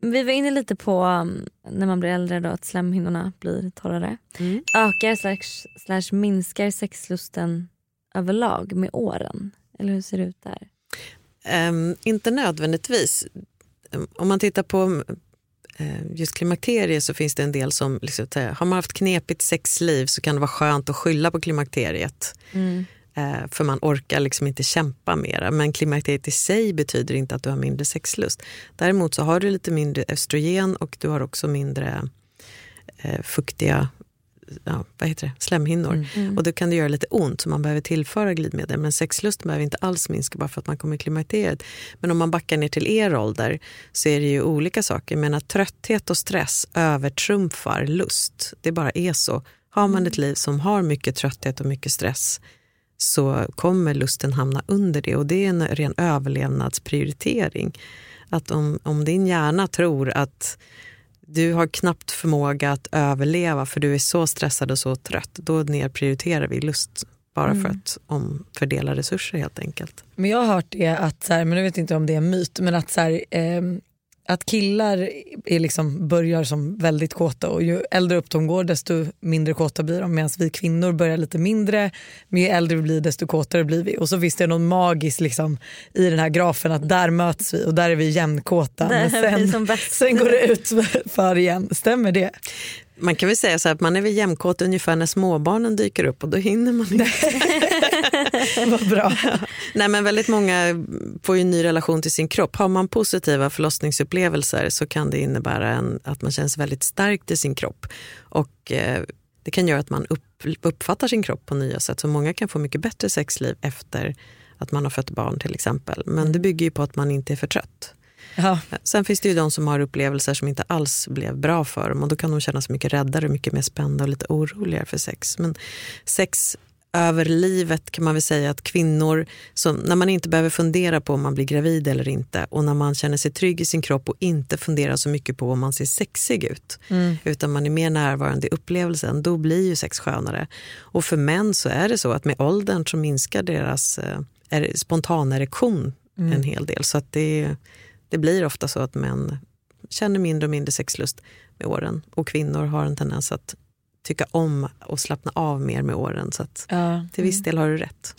Vi var inne lite på um, när man blir äldre då, att slemhinnorna blir torrare. Ökar slash, slash minskar sexlusten överlag med åren? Eller hur ser det ut där? Ehm, inte nödvändigtvis. Ehm, Om man tittar på eh, just klimakteriet så finns det en del som, liksom, har man haft knepigt sexliv så kan det vara skönt att skylla på klimakteriet. Eh, för man orkar liksom inte kämpa mera. Men klimakteriet i sig betyder inte att du har mindre sexlust. Däremot så har du lite mindre östrogen och du har också mindre eh, fuktiga ja, vad heter det? slemhinnor. Och då kan det göra lite ont så man behöver tillföra glidmedel. Men sexlusten behöver inte alls minska bara för att man kommer i klimakteriet. Men om man backar ner till er ålder så är det ju olika saker. Men att trötthet och stress övertrumfar lust. Det bara är så. Har man ett liv som har mycket trötthet och mycket stress så kommer lusten hamna under det. Och det är en ren överlevnadsprioritering. Att om, om din hjärna tror att du har knappt förmåga att överleva för du är så stressad och så trött, då nedprioriterar vi lust bara för att omfördela resurser helt enkelt. Men jag har hört det att, så här, men jag vet inte om det är en myt, men att, så här, ehm, att killar är liksom, börjar som väldigt kåta och ju äldre upp de går desto mindre kåta blir de medan vi kvinnor börjar lite mindre, men ju äldre vi blir desto kåtare blir vi. Och så finns det någon magiskt liksom, i den här grafen att där möts vi och där är vi jämnkåta. Men sen, sen går det ut för igen, stämmer det? Man kan väl säga så här att man är väl jämnkåt ungefär när småbarnen dyker upp och då hinner man inte. Vad bra. Nej, men väldigt många får ju en ny relation till sin kropp. Har man positiva förlossningsupplevelser så kan det innebära en, att man känns väldigt starkt i sin kropp. Och eh, Det kan göra att man upp, uppfattar sin kropp på nya sätt. Så många kan få mycket bättre sexliv efter att man har fött barn till exempel. Men det bygger ju på att man inte är för trött. Ja. Sen finns det ju de som har upplevelser som inte alls blev bra för dem och då kan de känna sig mycket räddare, mycket mer spända och lite oroligare för sex. Men sex över livet kan man väl säga att kvinnor, som, när man inte behöver fundera på om man blir gravid eller inte och när man känner sig trygg i sin kropp och inte funderar så mycket på om man ser sexig ut utan man är mer närvarande i upplevelsen, då blir ju sex skönare. Och för män så är det så att med åldern så minskar deras eh, er, spontanerektion en hel del. Så att det, det blir ofta så att män känner mindre och mindre sexlust med åren och kvinnor har en tendens att tycka om och slappna av mer med åren. Så att Ja. till viss del har du rätt.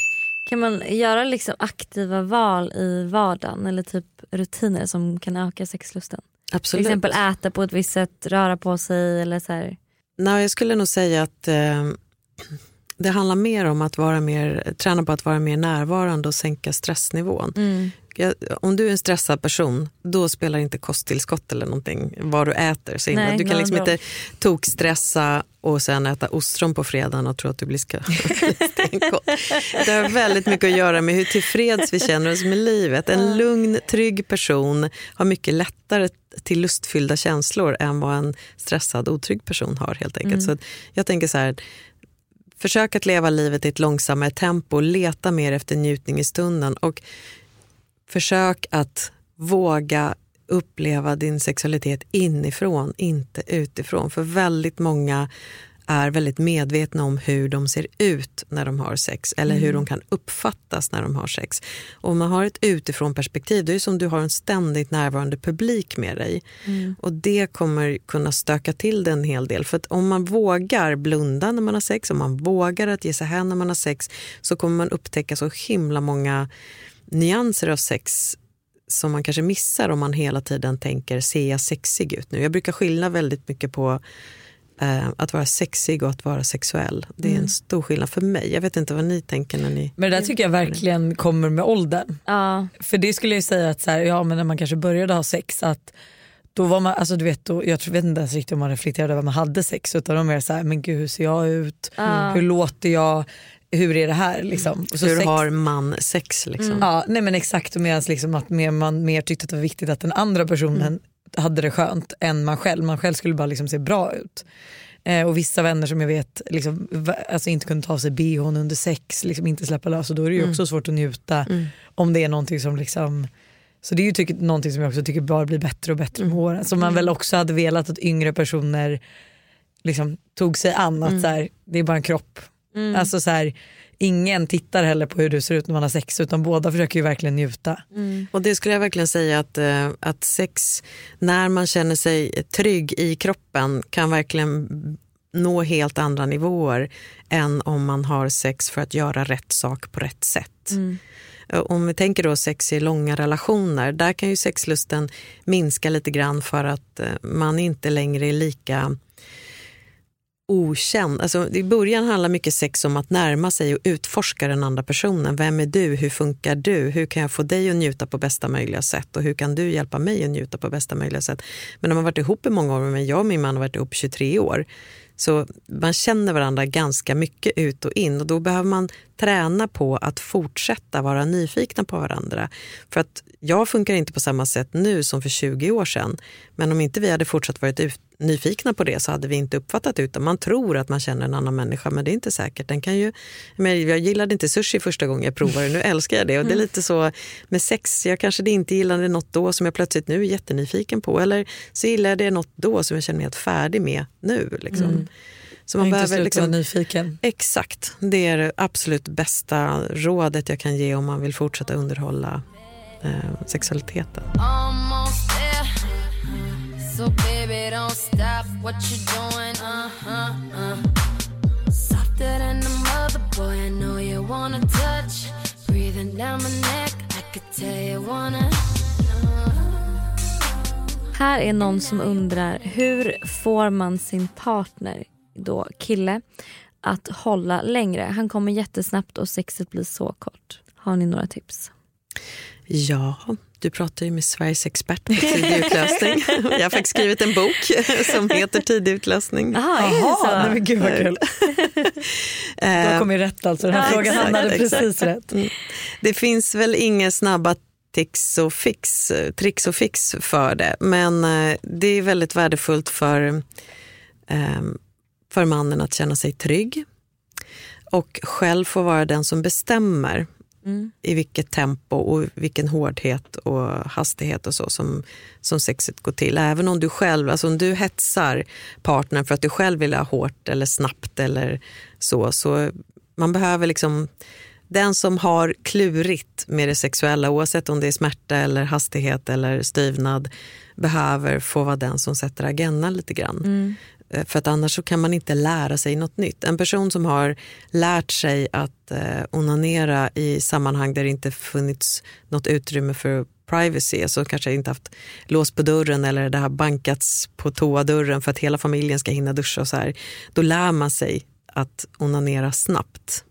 Kan man göra liksom aktiva val i vardagen eller typ rutiner som kan öka sexlusten? Absolut. Till exempel äta på ett visst sätt, röra på sig eller så här. Nej, jag skulle nog säga att eh, det handlar mer om att vara mer, träna på att vara mer närvarande och sänka stressnivån. Mm. Jag, om du är en stressad person, då spelar inte kosttillskott eller någonting vad du äter så himla. Du kan liksom inte tokstressa och sen äta ostron på fredagen och tro att du blir stenkåt. Det har väldigt mycket att göra med hur tillfreds vi känner oss med livet. En lugn, trygg person har mycket lättare till lustfyllda känslor än vad en stressad, otrygg person har. helt enkelt. Så att jag tänker så här, Försök att leva livet i ett långsammare tempo, leta mer efter njutning i stunden och försök att våga uppleva din sexualitet inifrån, inte utifrån. För väldigt många är väldigt medvetna om hur de ser ut när de har sex eller hur de kan uppfattas när de har sex. Och om man har ett utifrån perspektiv, det är som du har en ständigt närvarande publik med dig. Och det kommer kunna stöka till det en hel del. För om man vågar blunda när man har sex, om man vågar att ge sig hän när man har sex, så kommer man upptäcka så himla många nyanser av sex som man kanske missar om man hela tiden tänker, ser jag sexig ut nu? Jag brukar skilja väldigt mycket på eh, att vara sexig och att vara sexuell. Det är en stor skillnad för mig. Jag vet inte vad ni tänker när ni... Men det där tycker jag verkligen kommer med åldern. Ja. För det skulle jag säga att så här, ja, men när man kanske började ha sex att då var man, alltså du vet, då, jag tror- vet inte ens riktigt om man reflekterade över att man hade sex utan de mer så här, men gud hur ser jag ut? Hur låter jag? Hur är det här? Liksom. Och så Hur sex- har man sex? Liksom? Ja, nej men exakt och medans liksom att mer, man mer tyckte att det var viktigt att den andra personen hade det skönt än man själv. Man själv skulle bara liksom se bra ut. Eh, och vissa vänner som jag vet liksom, alltså inte kunde ta av sig bhn under sex, liksom inte släppa lös och då är det ju också svårt att njuta om det är någonting som liksom så det är ju tyck, någonting som jag också tycker bara blir bättre och bättre med åren. Som man väl också hade velat att yngre personer liksom tog sig an. Att så här, det är bara en kropp. Alltså så här, ingen tittar heller på hur du ser ut när man har sex utan båda försöker ju verkligen njuta. Och det skulle jag verkligen säga att, eh, att sex, när man känner sig trygg i kroppen kan verkligen nå helt andra nivåer än om man har sex för att göra rätt sak på rätt sätt. Eh, Om vi tänker då sex i långa relationer, där kan ju sexlusten minska lite grann för att eh, man inte längre är lika okänd. Alltså, I början handlar mycket sex om att närma sig och utforska den andra personen. Vem är du? Hur funkar du? Hur kan jag få dig att njuta på bästa möjliga sätt? Och hur kan du hjälpa mig att njuta på bästa möjliga sätt? Men när man varit ihop i många år, men jag och min man har varit ihop 23 år, så man känner varandra ganska mycket ut och in och då behöver man träna på att fortsätta vara nyfikna på varandra. För att jag funkar inte på samma sätt nu som för 20 år sedan. Men om inte vi hade fortsatt varit ute nyfikna på det så hade vi inte uppfattat det. Utan man tror att man känner en annan människa men det är inte säkert. Den kan ju, men jag gillade inte sushi första gången jag provade nu älskar jag det. Och det är lite så med sex, jag kanske inte gillade något då som jag plötsligt nu är jättenyfiken på. Eller så gillade jag det något då som jag känner mig helt färdig med nu. Liksom. Så man inte behöver sluta liksom, vara nyfiken. Exakt, det är det absolut bästa rådet jag kan ge om man vill fortsätta underhålla eh, sexualiteten. So baby, don't stop what you're doing. Uh huh. Uh. Softer than a mother, boy. I know you wanna touch. Breathing down my neck, I could tell you wanna. Här är någon som undrar hur får man sin partner, då kille, att hålla längre? Han kommer jättesnabbt och sexet blir så kort. Har ni några tips? Ja, du pratar ju med Sveriges expert på tidig utlösning. Jag har faktiskt skrivit en bok som heter Tidig utlösning. Jaha, är det Jaha, så? nej men gud vad kul. Du har Eh, kommit rätt alltså, den här Ja, frågan exakt, hamnade exakt. precis rätt. Mm. Det finns väl inga snabba tricks och fix, tricks och fix för det. Men eh, det är väldigt värdefullt för, eh, för mannen att känna sig trygg och själv få vara den som bestämmer Mm. i vilket tempo och vilken hårdhet och hastighet och så som, som sexet går till. Även om du själv, alltså om du hetsar partnern för att du själv vill ha hårt eller snabbt eller så, så man behöver liksom den som har klurigt med det sexuella, oavsett om det är smärta eller hastighet eller styvnad, behöver få vara den som sätter agendan lite grann. Eh, För att annars så kan man inte lära sig något nytt. En person som har lärt sig att eh, onanera i sammanhang där det inte funnits något utrymme för privacy, alltså kanske inte haft lås på dörren eller det har bankats på toadörren för att hela familjen ska hinna duscha och så här. Då lär man sig att onanera snabbt.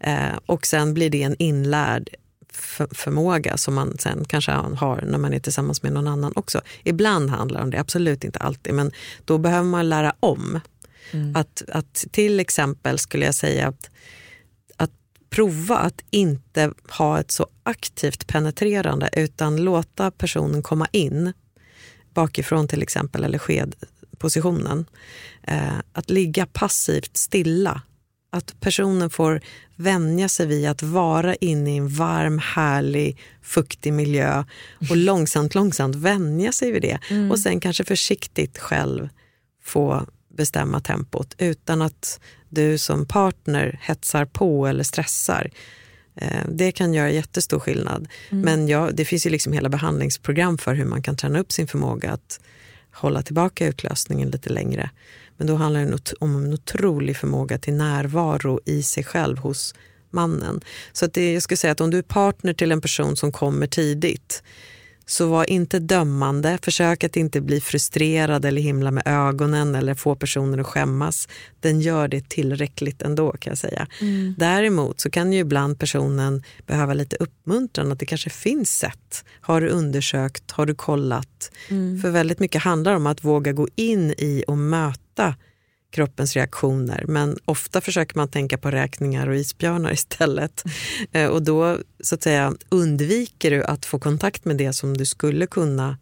Eh, och sen blir det en inlärd för, förmåga som man sen kanske har när man är tillsammans med någon annan också. Ibland handlar det om det, absolut inte alltid, men då behöver man lära om. Att, att till exempel skulle jag säga att, att prova att inte ha ett så aktivt penetrerande utan låta personen komma in bakifrån till exempel, eller skedpositionen. Eh, att ligga passivt stilla. Att personen får vänja sig vid att vara inne i en varm, härlig, fuktig miljö och långsamt, långsamt vänja sig vid det. Och sen kanske försiktigt själv få bestämma tempot utan att du som partner hetsar på eller stressar. Eh, Det kan göra jättestor skillnad. Mm. Men ja, det finns ju liksom hela behandlingsprogram för hur man kan träna upp sin förmåga att hålla tillbaka utlösningen lite längre. Men då handlar det om en otrolig förmåga till närvaro i sig själv hos mannen. Så att det, jag skulle säga att om du är partner till en person som kommer tidigt så var inte dömande, försök att inte bli frustrerad eller himla med ögonen eller få personen att skämmas. Den gör det tillräckligt ändå kan jag säga. Mm. Däremot så kan ju ibland personen behöva lite uppmuntran, att det kanske finns sätt. Har du undersökt? Har du kollat? Mm. För väldigt mycket handlar om att våga gå in i och möta kroppens reaktioner. Men ofta försöker man tänka på räkningar och isbjörnar istället. Eh, Och då så att säga, undviker du att få kontakt med det som du skulle kunna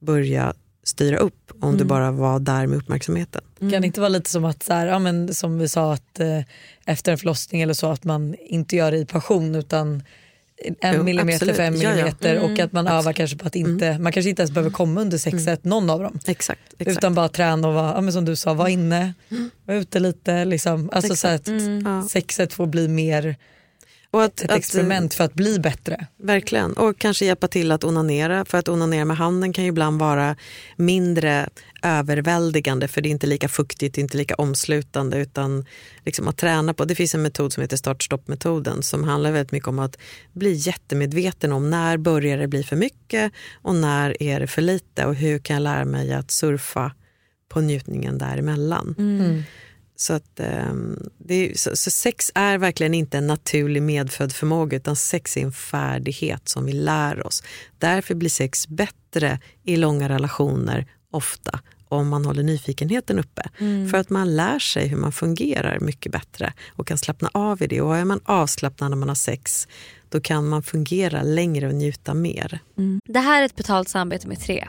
börja styra upp om du Mm. bara var där med uppmärksamheten. Kan det inte vara lite som att, så här, ja, men som vi sa, att eh, efter en förlossning eller så, att man inte gör det i passion utan en Jo, millimeter absolut. för en Ja, ja. millimeter Mm. och att man övar kanske på att inte, man kanske inte ens behöver komma under sexet, någon av dem. Exakt. exakt. Utan bara träna och vara, ja, som du sa, vara inne, vara ute lite. Liksom. Alltså, så Exakt. att Ja. sexet får bli mer Och att, ett att, experiment för att bli bättre. Verkligen. Och kanske hjälpa till att onanera. För att onanera med handen kan ju ibland vara mindre överväldigande för det är inte lika fuktigt, inte lika omslutande utan liksom att träna på. Det finns en metod som heter start-stopp-metoden som handlar väldigt mycket om att bli jättemedveten om när börjar det bli för mycket och när är det för lite och hur kan jag lära mig att surfa på njutningen däremellan. Mm. Så, att, det är, så, så sex är verkligen inte en naturlig medfödd förmåga utan sex är en färdighet som vi lär oss. Därför blir sex bättre i långa relationer ofta om man håller nyfikenheten uppe. Mm. För att man lär sig hur man fungerar mycket bättre och kan slappna av i det. Och är man avslappnad när man har sex då kan man fungera längre och njuta mer. Det här är ett betalt samarbete med tre.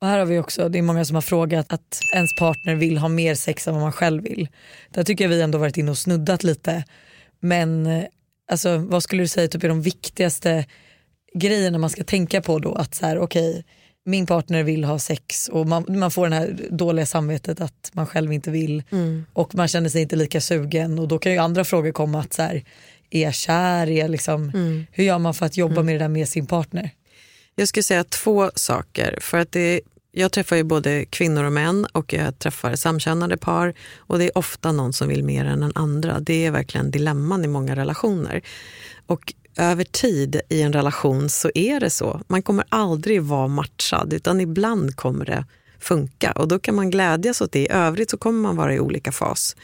Och här har vi också, det är många som har frågat att ens partner vill ha mer sex än vad man själv vill. Där tycker jag vi ändå varit inne och snuddat lite. Men eh, alltså, vad skulle du säga typ är de viktigaste grejerna man ska tänka på då? Att så här, okej, min partner vill ha sex och man, man får det här dåliga samvetet att man själv inte vill och man känner sig inte lika sugen och då kan ju andra frågor komma att så här, är jag kär? Är jag liksom, Hur gör man för att jobba med det där med sin partner? Jag skulle säga två saker. För att det, jag träffar ju både kvinnor och män och jag träffar samkönade par och det är ofta någon som vill mer än den andra. Det är verkligen dilemman i många relationer. Och över tid i en relation så är det så. Man kommer aldrig vara matchad, utan ibland kommer det funka. Och då kan man glädjas åt det. I övrigt så kommer man vara i olika fas.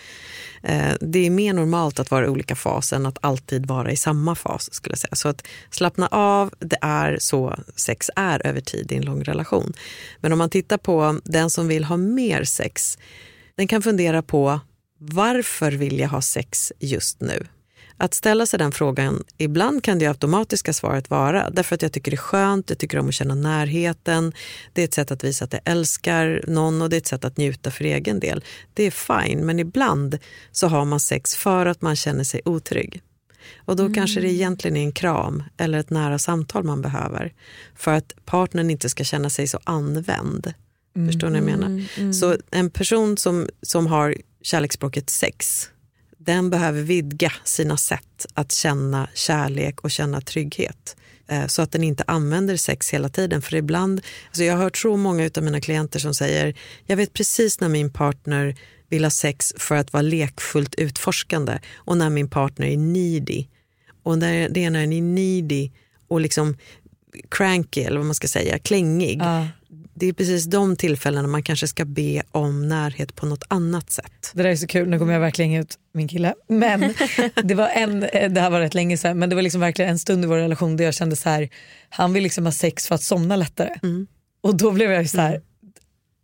Eh, det är mer normalt att vara i olika fas än att alltid vara i samma fas. skulle jag säga. Så att slappna av, det är så sex är över tid i en lång relation. Men om man tittar på den som vill ha mer sex, den kan fundera på varför vill jag ha sex just nu? Att ställa sig den frågan, ibland kan det automatiska svaret vara därför att jag tycker det är skönt, jag tycker om att känna närheten, det är ett sätt att visa att jag älskar någon och det är ett sätt att njuta för egen del. Det är fine, men ibland så har man sex för att man känner sig otrygg. Och då mm. kanske det egentligen är en kram eller ett nära samtal man behöver för att partnern inte ska känna sig så använd. Mm. Förstår ni vad jag menar? Mm. mm. Så en person som, som har kärleksspråket sex den behöver vidga sina sätt att känna kärlek och känna trygghet. Eh, så att den inte använder sex hela tiden. För ibland, alltså jag har hört så många av mina klienter som säger jag vet precis när min partner vill ha sex för att vara lekfullt utforskande och när min partner är needy. Och när det är när den är needy och liksom cranky eller vad man ska säga, klängig. Uh det är precis de tillfällena man kanske ska be om närhet på något annat sätt. Det där är så kul, nu kommer jag verkligen ut min kille. Men det var en, det här var rätt länge sedan, men det var liksom verkligen en stund i vår relation där jag kände så här, han vill liksom ha sex för att somna lättare. Mm. Och då blev jag så här, mm.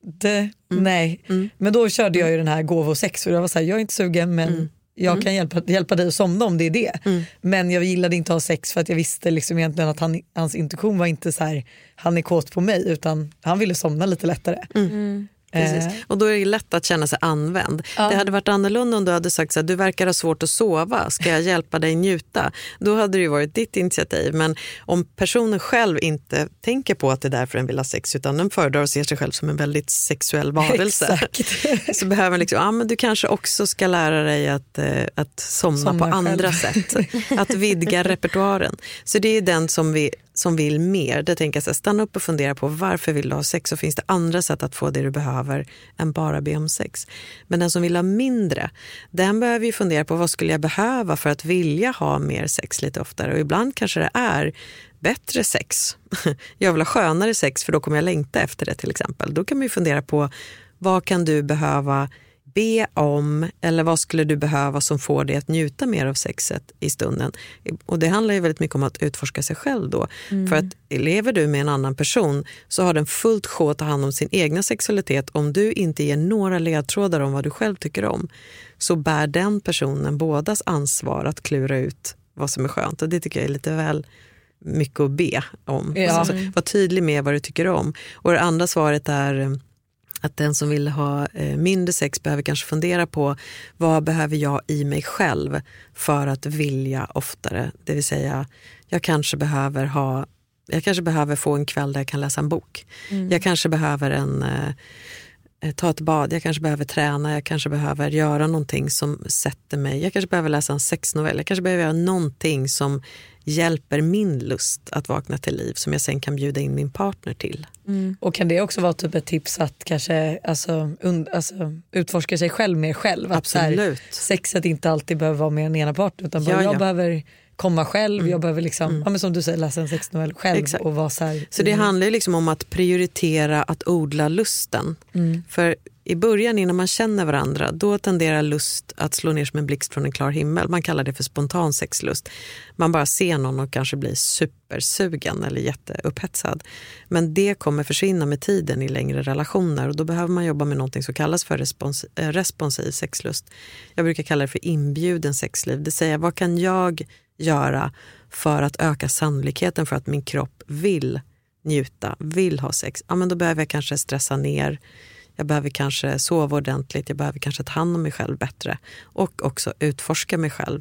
det, mm. nej. Mm. Men då körde jag ju den här gåvosex och jag var så här, jag är inte sugen men mm jag mm. kan hjälpa, hjälpa dig att somna om det är det. Mm. Men jag gillade inte att ha sex för att jag visste liksom egentligen att han, hans intuition var inte så här, han är kåt på mig utan han ville somna lite lättare. Mm. Precis. Eh. Och då är det lätt att känna sig använd. Ja. Det hade varit annorlunda om du hade sagt att du verkar ha svårt att sova, ska jag hjälpa dig njuta? Då hade det varit ditt initiativ. Men om personen själv inte tänker på att det är därför den vill ha sex utan den föredrar att se sig själv som en väldigt sexuell varelse. så behöver man liksom, ja, men du kanske också ska lära dig att, eh, att somna, somna på andra sätt. Att vidga repertoaren. Så det är den som vi som vill mer, det tänker jag så här, stanna upp och fundera på varför vill du ha sex och finns det andra sätt att få det du behöver än bara be om sex. Men den som vill ha mindre, den behöver ju fundera på vad skulle jag behöva för att vilja ha mer sex lite oftare och ibland kanske det är bättre sex. Jag vill ha skönare sex för då kommer jag längta efter det till exempel. Då kan man ju fundera på vad kan du behöva be om eller vad skulle du behöva som får dig att njuta mer av sexet i stunden? Och Det handlar ju väldigt mycket om att utforska sig själv då. Mm. För att lever du med en annan person så har den fullt sjå att ta hand om sin egna sexualitet. Om du inte ger några ledtrådar om vad du själv tycker om så bär den personen bådas ansvar att klura ut vad som är skönt. Och Det tycker jag är lite väl mycket att be om. Ja. Alltså, var tydlig med vad du tycker om. Och Det andra svaret är att den som vill ha eh, mindre sex behöver kanske fundera på vad behöver jag i mig själv för att vilja oftare. Det vill säga, jag kanske behöver ha jag kanske behöver få en kväll där jag kan läsa en bok. Mm. Jag kanske behöver en, eh, ta ett bad, jag kanske behöver träna, jag kanske behöver göra någonting som sätter mig. Jag kanske behöver läsa en sexnovell, jag kanske behöver göra någonting som hjälper min lust att vakna till liv som jag sen kan bjuda in min partner till. Mm. Och Kan det också vara typ ett tips att kanske alltså, und, alltså, utforska sig själv mer själv? Absolut. Att här, sexet inte alltid behöver vara med den ena parten utan bara ja, jag ja. behöver komma själv, mm. jag behöver liksom, mm. ja, men som du säger läsa en sexnovell själv. Exakt. Och vara så, här, så det handlar liksom om att prioritera att odla lusten. Mm. För i början innan man känner varandra, då tenderar lust att slå ner som en blixt från en klar himmel. Man kallar det för spontan sexlust. Man bara ser någon och kanske blir supersugen eller jätteupphetsad. Men det kommer försvinna med tiden i längre relationer och då behöver man jobba med något som kallas för respons eh, responsiv sexlust. Jag brukar kalla det för inbjuden sexliv. Det säger vad kan jag göra för att öka sannolikheten för att min kropp vill njuta, vill ha sex. Ja, men då behöver jag kanske stressa ner jag behöver kanske sova ordentligt, jag behöver kanske ta hand om mig själv bättre och också utforska mig själv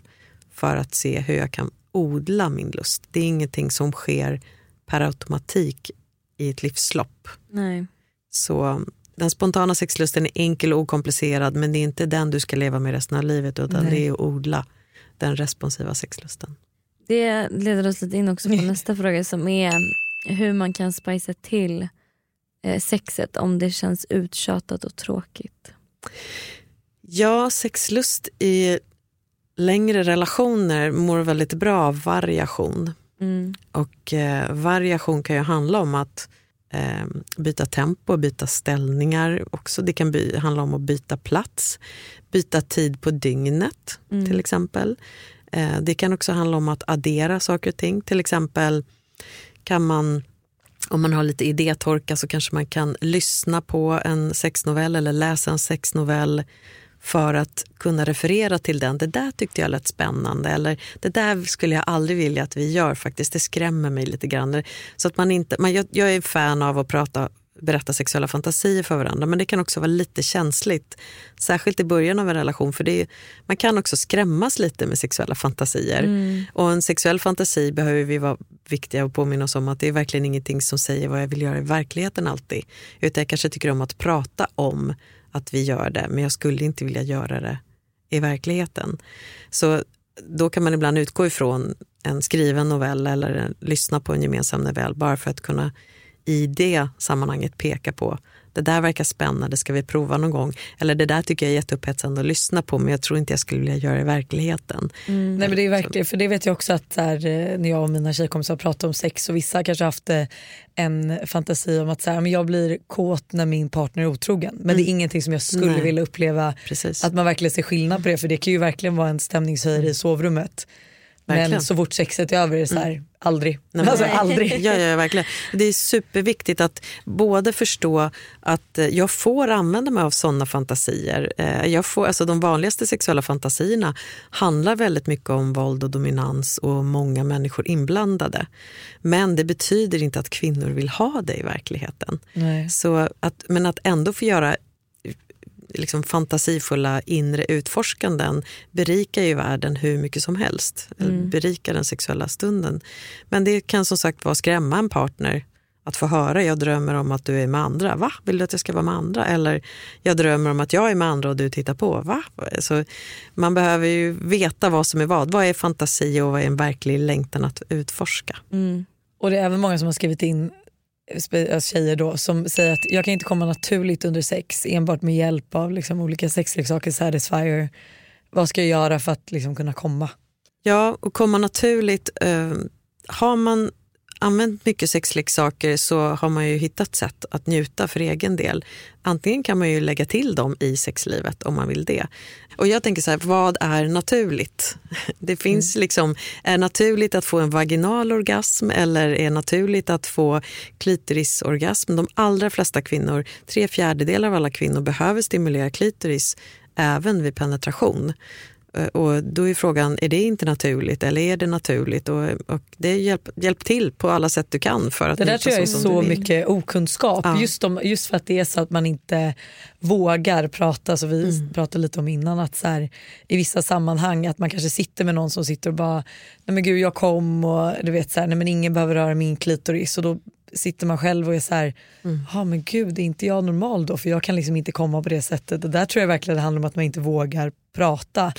för att se hur jag kan odla min lust. Det är ingenting som sker per automatik i ett livslopp. Nej. Så den spontana sexlusten är enkel och okomplicerad men det är inte den du ska leva med resten av livet utan Nej. det är att odla den responsiva sexlusten. Det leder oss lite in också på nästa fråga som är hur man kan spicea till sexet om det känns uttjatat och tråkigt? Ja, sexlust i längre relationer mår väldigt bra av variation. Mm. Och eh, variation kan ju handla om att eh, byta tempo, byta ställningar. Också. Det kan by- handla om att byta plats, byta tid på dygnet Mm. till exempel. Eh, det kan också handla om att addera saker och ting. Till exempel kan man, om man har lite idétorka så kanske man kan lyssna på en sexnovell eller läsa en sexnovell för att kunna referera till den. Det där tyckte jag lät spännande. Eller det där skulle jag aldrig vilja att vi gör faktiskt. Det skrämmer mig lite grann. Så att man inte, man, jag, jag är fan av att prata berätta sexuella fantasier för varandra men det kan också vara lite känsligt. Särskilt i början av en relation för det är, man kan också skrämmas lite med sexuella fantasier. Mm. Och en sexuell fantasi behöver vi vara viktiga och påminna oss om att det är verkligen ingenting som säger vad jag vill göra i verkligheten alltid. Utan jag kanske tycker om att prata om att vi gör det men jag skulle inte vilja göra det i verkligheten. Så då kan man ibland utgå ifrån en skriven novell eller lyssna på en gemensam novell bara för att kunna i det sammanhanget peka på det där verkar spännande, ska vi prova någon gång? Eller det där tycker jag är jätteupphetsande att lyssna på men jag tror inte jag skulle vilja göra det i verkligheten. Nej men det är verkligen, för det vet jag också att här, eh, när jag och mina tjejkompisar pratar om sex och vissa kanske haft eh, en fantasi om att så här, men jag blir kåt när min partner är otrogen. Men det är ingenting som jag skulle Mm. Nej. vilja uppleva Precis. att man verkligen ser skillnad på det för det kan ju verkligen vara en stämningshöjare i sovrummet. Men Verkligen. så fort sexet är över är det så här, aldrig. Nej, men- alltså aldrig. Ja, ja, verkligen. Det är superviktigt att både förstå att eh, jag får använda mig av sådana fantasier. Eh, Jag får, alltså de vanligaste sexuella fantasierna handlar väldigt mycket om våld och dominans och många människor inblandade. Men det betyder inte att kvinnor vill ha det i verkligheten. Nej. Så att, men att ändå få göra liksom fantasifulla inre utforskanden berikar ju världen hur mycket som helst. Eller Berikar den sexuella stunden. Men det kan som sagt vara skrämma en partner att få höra jag drömmer om att du är med andra. Va? Vill du att jag ska vara med andra? Eller jag drömmer om att jag är med andra och du tittar på. Va? Så man behöver ju veta vad som är vad. Vad är fantasi och vad är en verklig längtan att utforska? Mm. Och det är även många som har skrivit in Eh, tjejer då som säger att jag kan inte komma naturligt under sex enbart med hjälp av liksom olika sexleksaker, satisfier. Vad ska jag göra för att liksom kunna komma? Ja, och komma naturligt. Eh, har man använt mycket sexleksaker så har man ju hittat sätt att njuta för egen del. Antingen kan man ju lägga till dem i sexlivet om man vill det. Och jag tänker så här, vad är naturligt? Det finns liksom, är naturligt att få en vaginal orgasm eller är naturligt att få klitorisorgasm? De allra flesta kvinnor, tre fjärdedelar av alla kvinnor behöver stimulera klitoris även vid penetration. Eh, Och då är frågan, är det inte naturligt eller är det naturligt? Och, och det hjälp, hjälp till på alla sätt du kan för att Det där tror jag är så mycket okunskap. Ja. Just, om, just för att det är så att man inte vågar prata, som vi Mm. pratade lite om innan, att så här, i vissa sammanhang att man kanske sitter med någon som sitter och bara, nej men gud jag kom och du vet så här, nej men ingen behöver röra min klitoris och då sitter man själv och är så här, ja men gud är inte jag normal då för jag kan liksom inte komma på det sättet. Det där tror jag verkligen det handlar om att man inte vågar prata med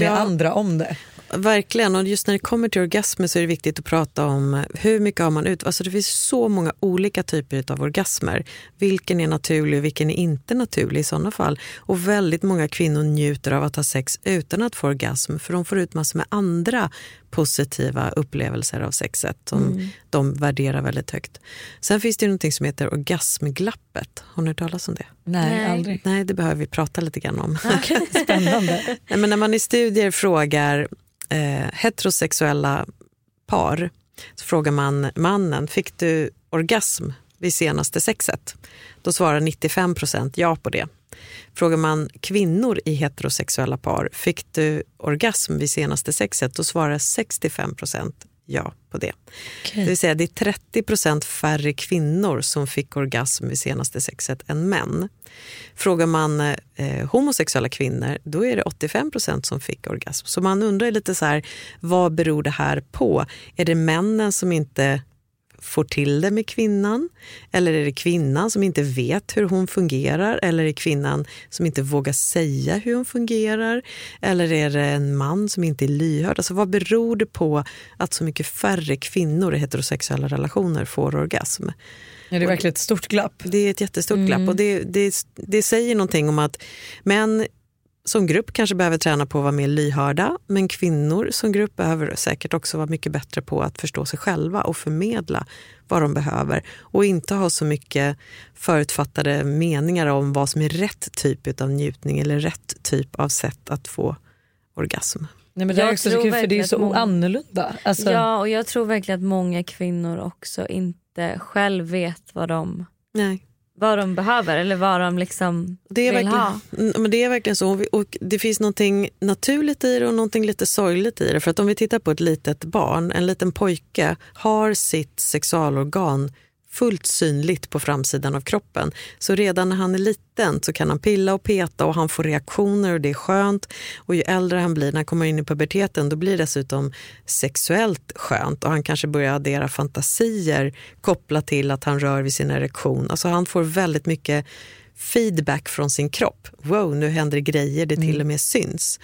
Ja. andra om det. Verkligen, och just när det kommer till orgasmer så är det viktigt att prata om hur mycket har man ut... Alltså det finns så många olika typer av orgasmer. Vilken är naturlig och vilken är inte naturlig i sådana fall. Och väldigt många kvinnor njuter av att ha sex utan att få orgasm för de får ut massor med andra positiva upplevelser av sexet som de värderar väldigt högt. Sen finns det ju någonting som heter orgasmglappet. Har ni hört talas om det? Nej, Nej. aldrig. Nej, det behöver vi prata lite grann om. Spännande. Nej, men när man i studier frågar eh, heterosexuella par så frågar man mannen, fick du orgasm vid senaste sexet? Då svarar 95 procent ja på det. Frågar man kvinnor i heterosexuella par, fick du orgasm vid senaste sexet? Då svarar 65 procent ja på det. Det vill säga det är 30 procent färre kvinnor som fick orgasm vid senaste sexet än män. Frågar man eh, homosexuella kvinnor, då är det 85 procent som fick orgasm. Så man undrar lite så här, vad beror det här på? Är det männen som inte får till det med kvinnan? Eller är det kvinnan som inte vet hur hon fungerar? Eller är det kvinnan som inte vågar säga hur hon fungerar? Eller är det en man som inte är lyhörd? Alltså vad beror det på att så mycket färre kvinnor i heterosexuella relationer får orgasm? Ja, det är verkligen ett stort glapp. Det är ett jättestort glapp och det, det, det säger någonting om att män som grupp kanske behöver träna på att vara mer lyhörda, men kvinnor som grupp behöver säkert också vara mycket bättre på att förstå sig själva och förmedla vad de behöver och inte ha så mycket förutfattade meningar om vad som är rätt typ av njutning eller rätt typ av sätt att få orgasm. Nej, men det är Jag också så tror kul för det är så många- annorlunda. Alltså, Ja och jag tror verkligen att många kvinnor också inte själv vet vad de, Nej. Vad de behöver eller vad de liksom Det är, vill ha. Men det är verkligen så. Och det finns någonting naturligt i det och någonting lite sorgligt i det. För att om vi tittar på ett litet barn, en liten pojke har sitt sexualorgan fullt synligt på framsidan av kroppen. Så redan när han är liten så kan han pilla och peta och han får reaktioner och det är skönt. Och ju äldre han blir, när han kommer in i puberteten, då blir det dessutom sexuellt skönt och han kanske börjar addera fantasier kopplat till att han rör vid sin erektion. Alltså han får väldigt mycket feedback från sin kropp. Wow, nu händer grejer, det till och med syns.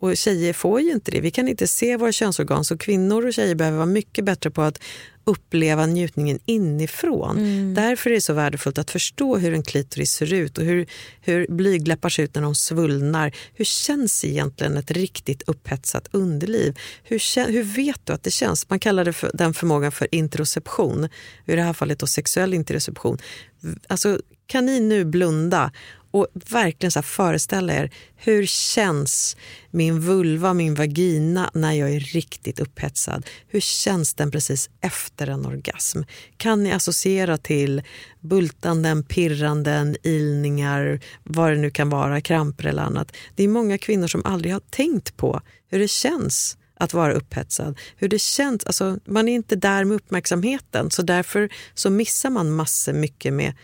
Och tjejer får ju inte det. Vi kan inte se våra könsorgan. Så kvinnor och tjejer behöver vara mycket bättre på att uppleva njutningen inifrån. Därför är det så värdefullt att förstå hur en klitoris ser ut och hur, hur blygdläppar ser ut när de svullnar. Hur känns egentligen ett riktigt upphetsat underliv? Hur, hur vet du att det känns? Man kallar det för, den förmågan för interoception. I det här fallet då sexuell interoception. Alltså, kan ni nu blunda och verkligen så här föreställa er hur känns min vulva, min vagina när jag är riktigt upphetsad? Hur känns den precis efter en orgasm? Kan ni associera till bultanden, pirranden, ilningar, vad det nu kan vara, kramper eller annat? Det är många kvinnor som aldrig har tänkt på hur det känns att vara upphetsad. Hur det känns, alltså, man är inte där med uppmärksamheten så därför så missar man massor mycket med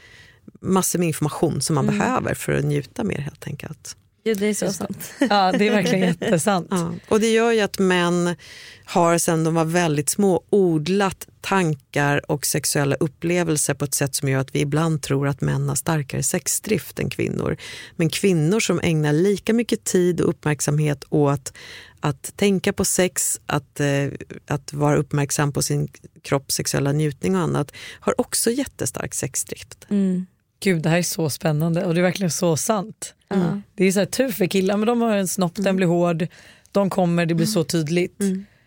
massor med information som man behöver för att njuta mer helt enkelt. Jo, det är så sant. ja, det är verkligen jättesant. Ja. Och det gör ju att män har sen de var väldigt små odlat tankar och sexuella upplevelser på ett sätt som gör att vi ibland tror att män har starkare sexdrift än kvinnor. Men kvinnor som ägnar lika mycket tid och uppmärksamhet åt att tänka på sex, att, eh, att vara uppmärksam på sin kropps sexuella njutning och annat har också jättestark sexdrift. Mm. Gud det här är så spännande och det är verkligen så sant. Ja. Det är så här tur för killar men de har en snopp, den blir hård, de kommer, det blir så tydligt.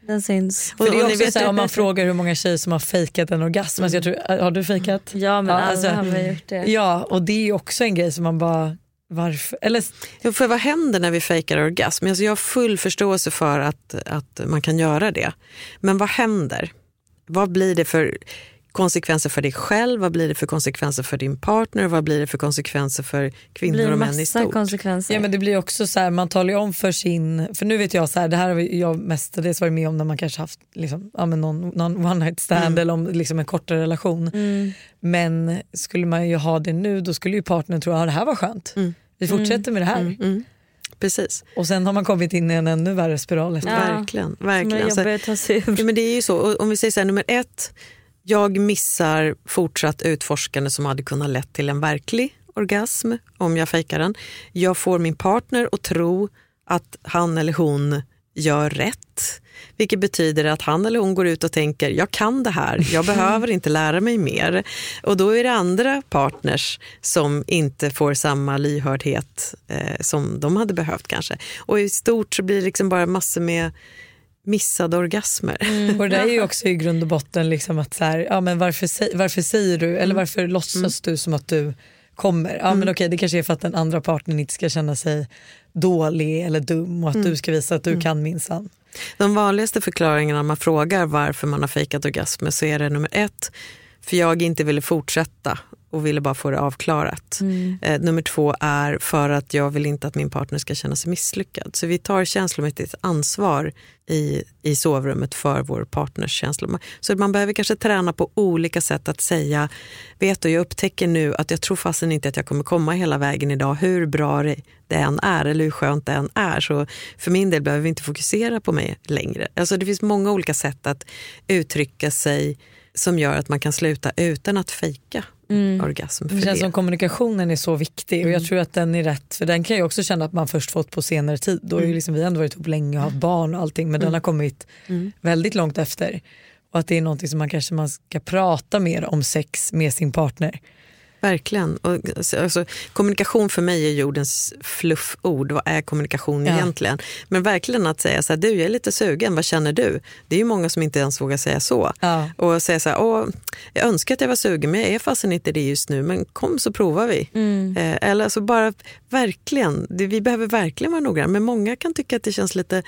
Den syns. För det Och är ni också vet- så här, om man frågar hur många tjejer som har fejkat en orgasm, alltså jag tror, har du fejkat? Ja men Ja, alla alltså- har väl gjort det. Ja och det är också en grej som man bara, varför? Eller, Ja, för vad händer när vi fejkar orgasm? Alltså jag har full förståelse för att, att man kan göra det. Men vad händer? Vad blir det för konsekvenser för dig själv? Vad blir det för konsekvenser för din partner? Vad blir det för konsekvenser för kvinnor blir och män i stort? konsekvenser. ja men det blir också så här, man talar ju om för sin, för nu vet jag så här, det här har jag mestadels varit med om när man kanske haft liksom, ja, men någon, någon one night stand eller om liksom en kortare relation. Mm. Men skulle man ju ha det nu då skulle ju partnern tro att ah, det här var skönt. Vi fortsätter med det här. Mm. Precis, Och sen har man kommit in i en ännu värre spiral efter Ja. verkligen. Verkligen. är Alltså. Ja, men det är ju så. Om vi säger så här, nummer ett, jag missar fortsatt utforskande som hade kunnat lett till en verklig orgasm om jag fejkar den. Jag får min partner att tro att han eller hon gör rätt. Vilket betyder att han eller hon går ut och tänker, jag kan det här, jag behöver inte lära mig mer. Och då är det andra partners som inte får samma lyhördhet eh, som de hade behövt kanske. Och i stort så blir det liksom bara massor med missade orgasmer. Och det är ju också i grund och botten liksom att så här, ja, men varför, varför säger du eller varför låtsas du som att du kommer? Ja, men okej, det kanske är för att den andra partnern inte ska känna sig dålig eller dum och att du ska visa att du kan minsann. De vanligaste förklaringarna när man frågar varför man har fejkat orgasmer så är det nummer ett, för jag inte ville fortsätta och ville bara få det avklarat. Eh, nummer två är för att jag vill inte att min partner ska känna sig misslyckad. Så vi tar känslomässigt ansvar i, i sovrummet för vår partners känslor. Så man behöver kanske träna på olika sätt att säga, vet du jag upptäcker nu att jag tror fasen inte att jag kommer komma hela vägen idag hur bra det, det än är eller hur skönt det än är. Så för min del behöver vi inte fokusera på mig längre. Alltså det finns många olika sätt att uttrycka sig som gör att man kan sluta utan att fejka orgasm. För Det känns det. som kommunikationen är så viktig och jag tror att den är rätt för den kan jag också känna att man först fått på senare tid. Då har ju liksom vi ändå varit ihop länge och haft barn och allting men den har kommit väldigt långt efter. Och att det är någonting som man kanske man ska prata mer om sex med sin partner. Verkligen. Och, alltså, kommunikation för mig är jordens flufford. Vad är kommunikation Ja. egentligen? Men verkligen att säga så här, du jag är lite sugen, vad känner du? Det är ju många som inte ens vågar säga så. Ja. Och säga så här, Åh, jag önskar att jag var sugen men jag är fasen inte det just nu. Men kom så provar vi. Eh, eller alltså bara verkligen, det, vi behöver verkligen vara noggranna. Men många kan tycka att det känns lite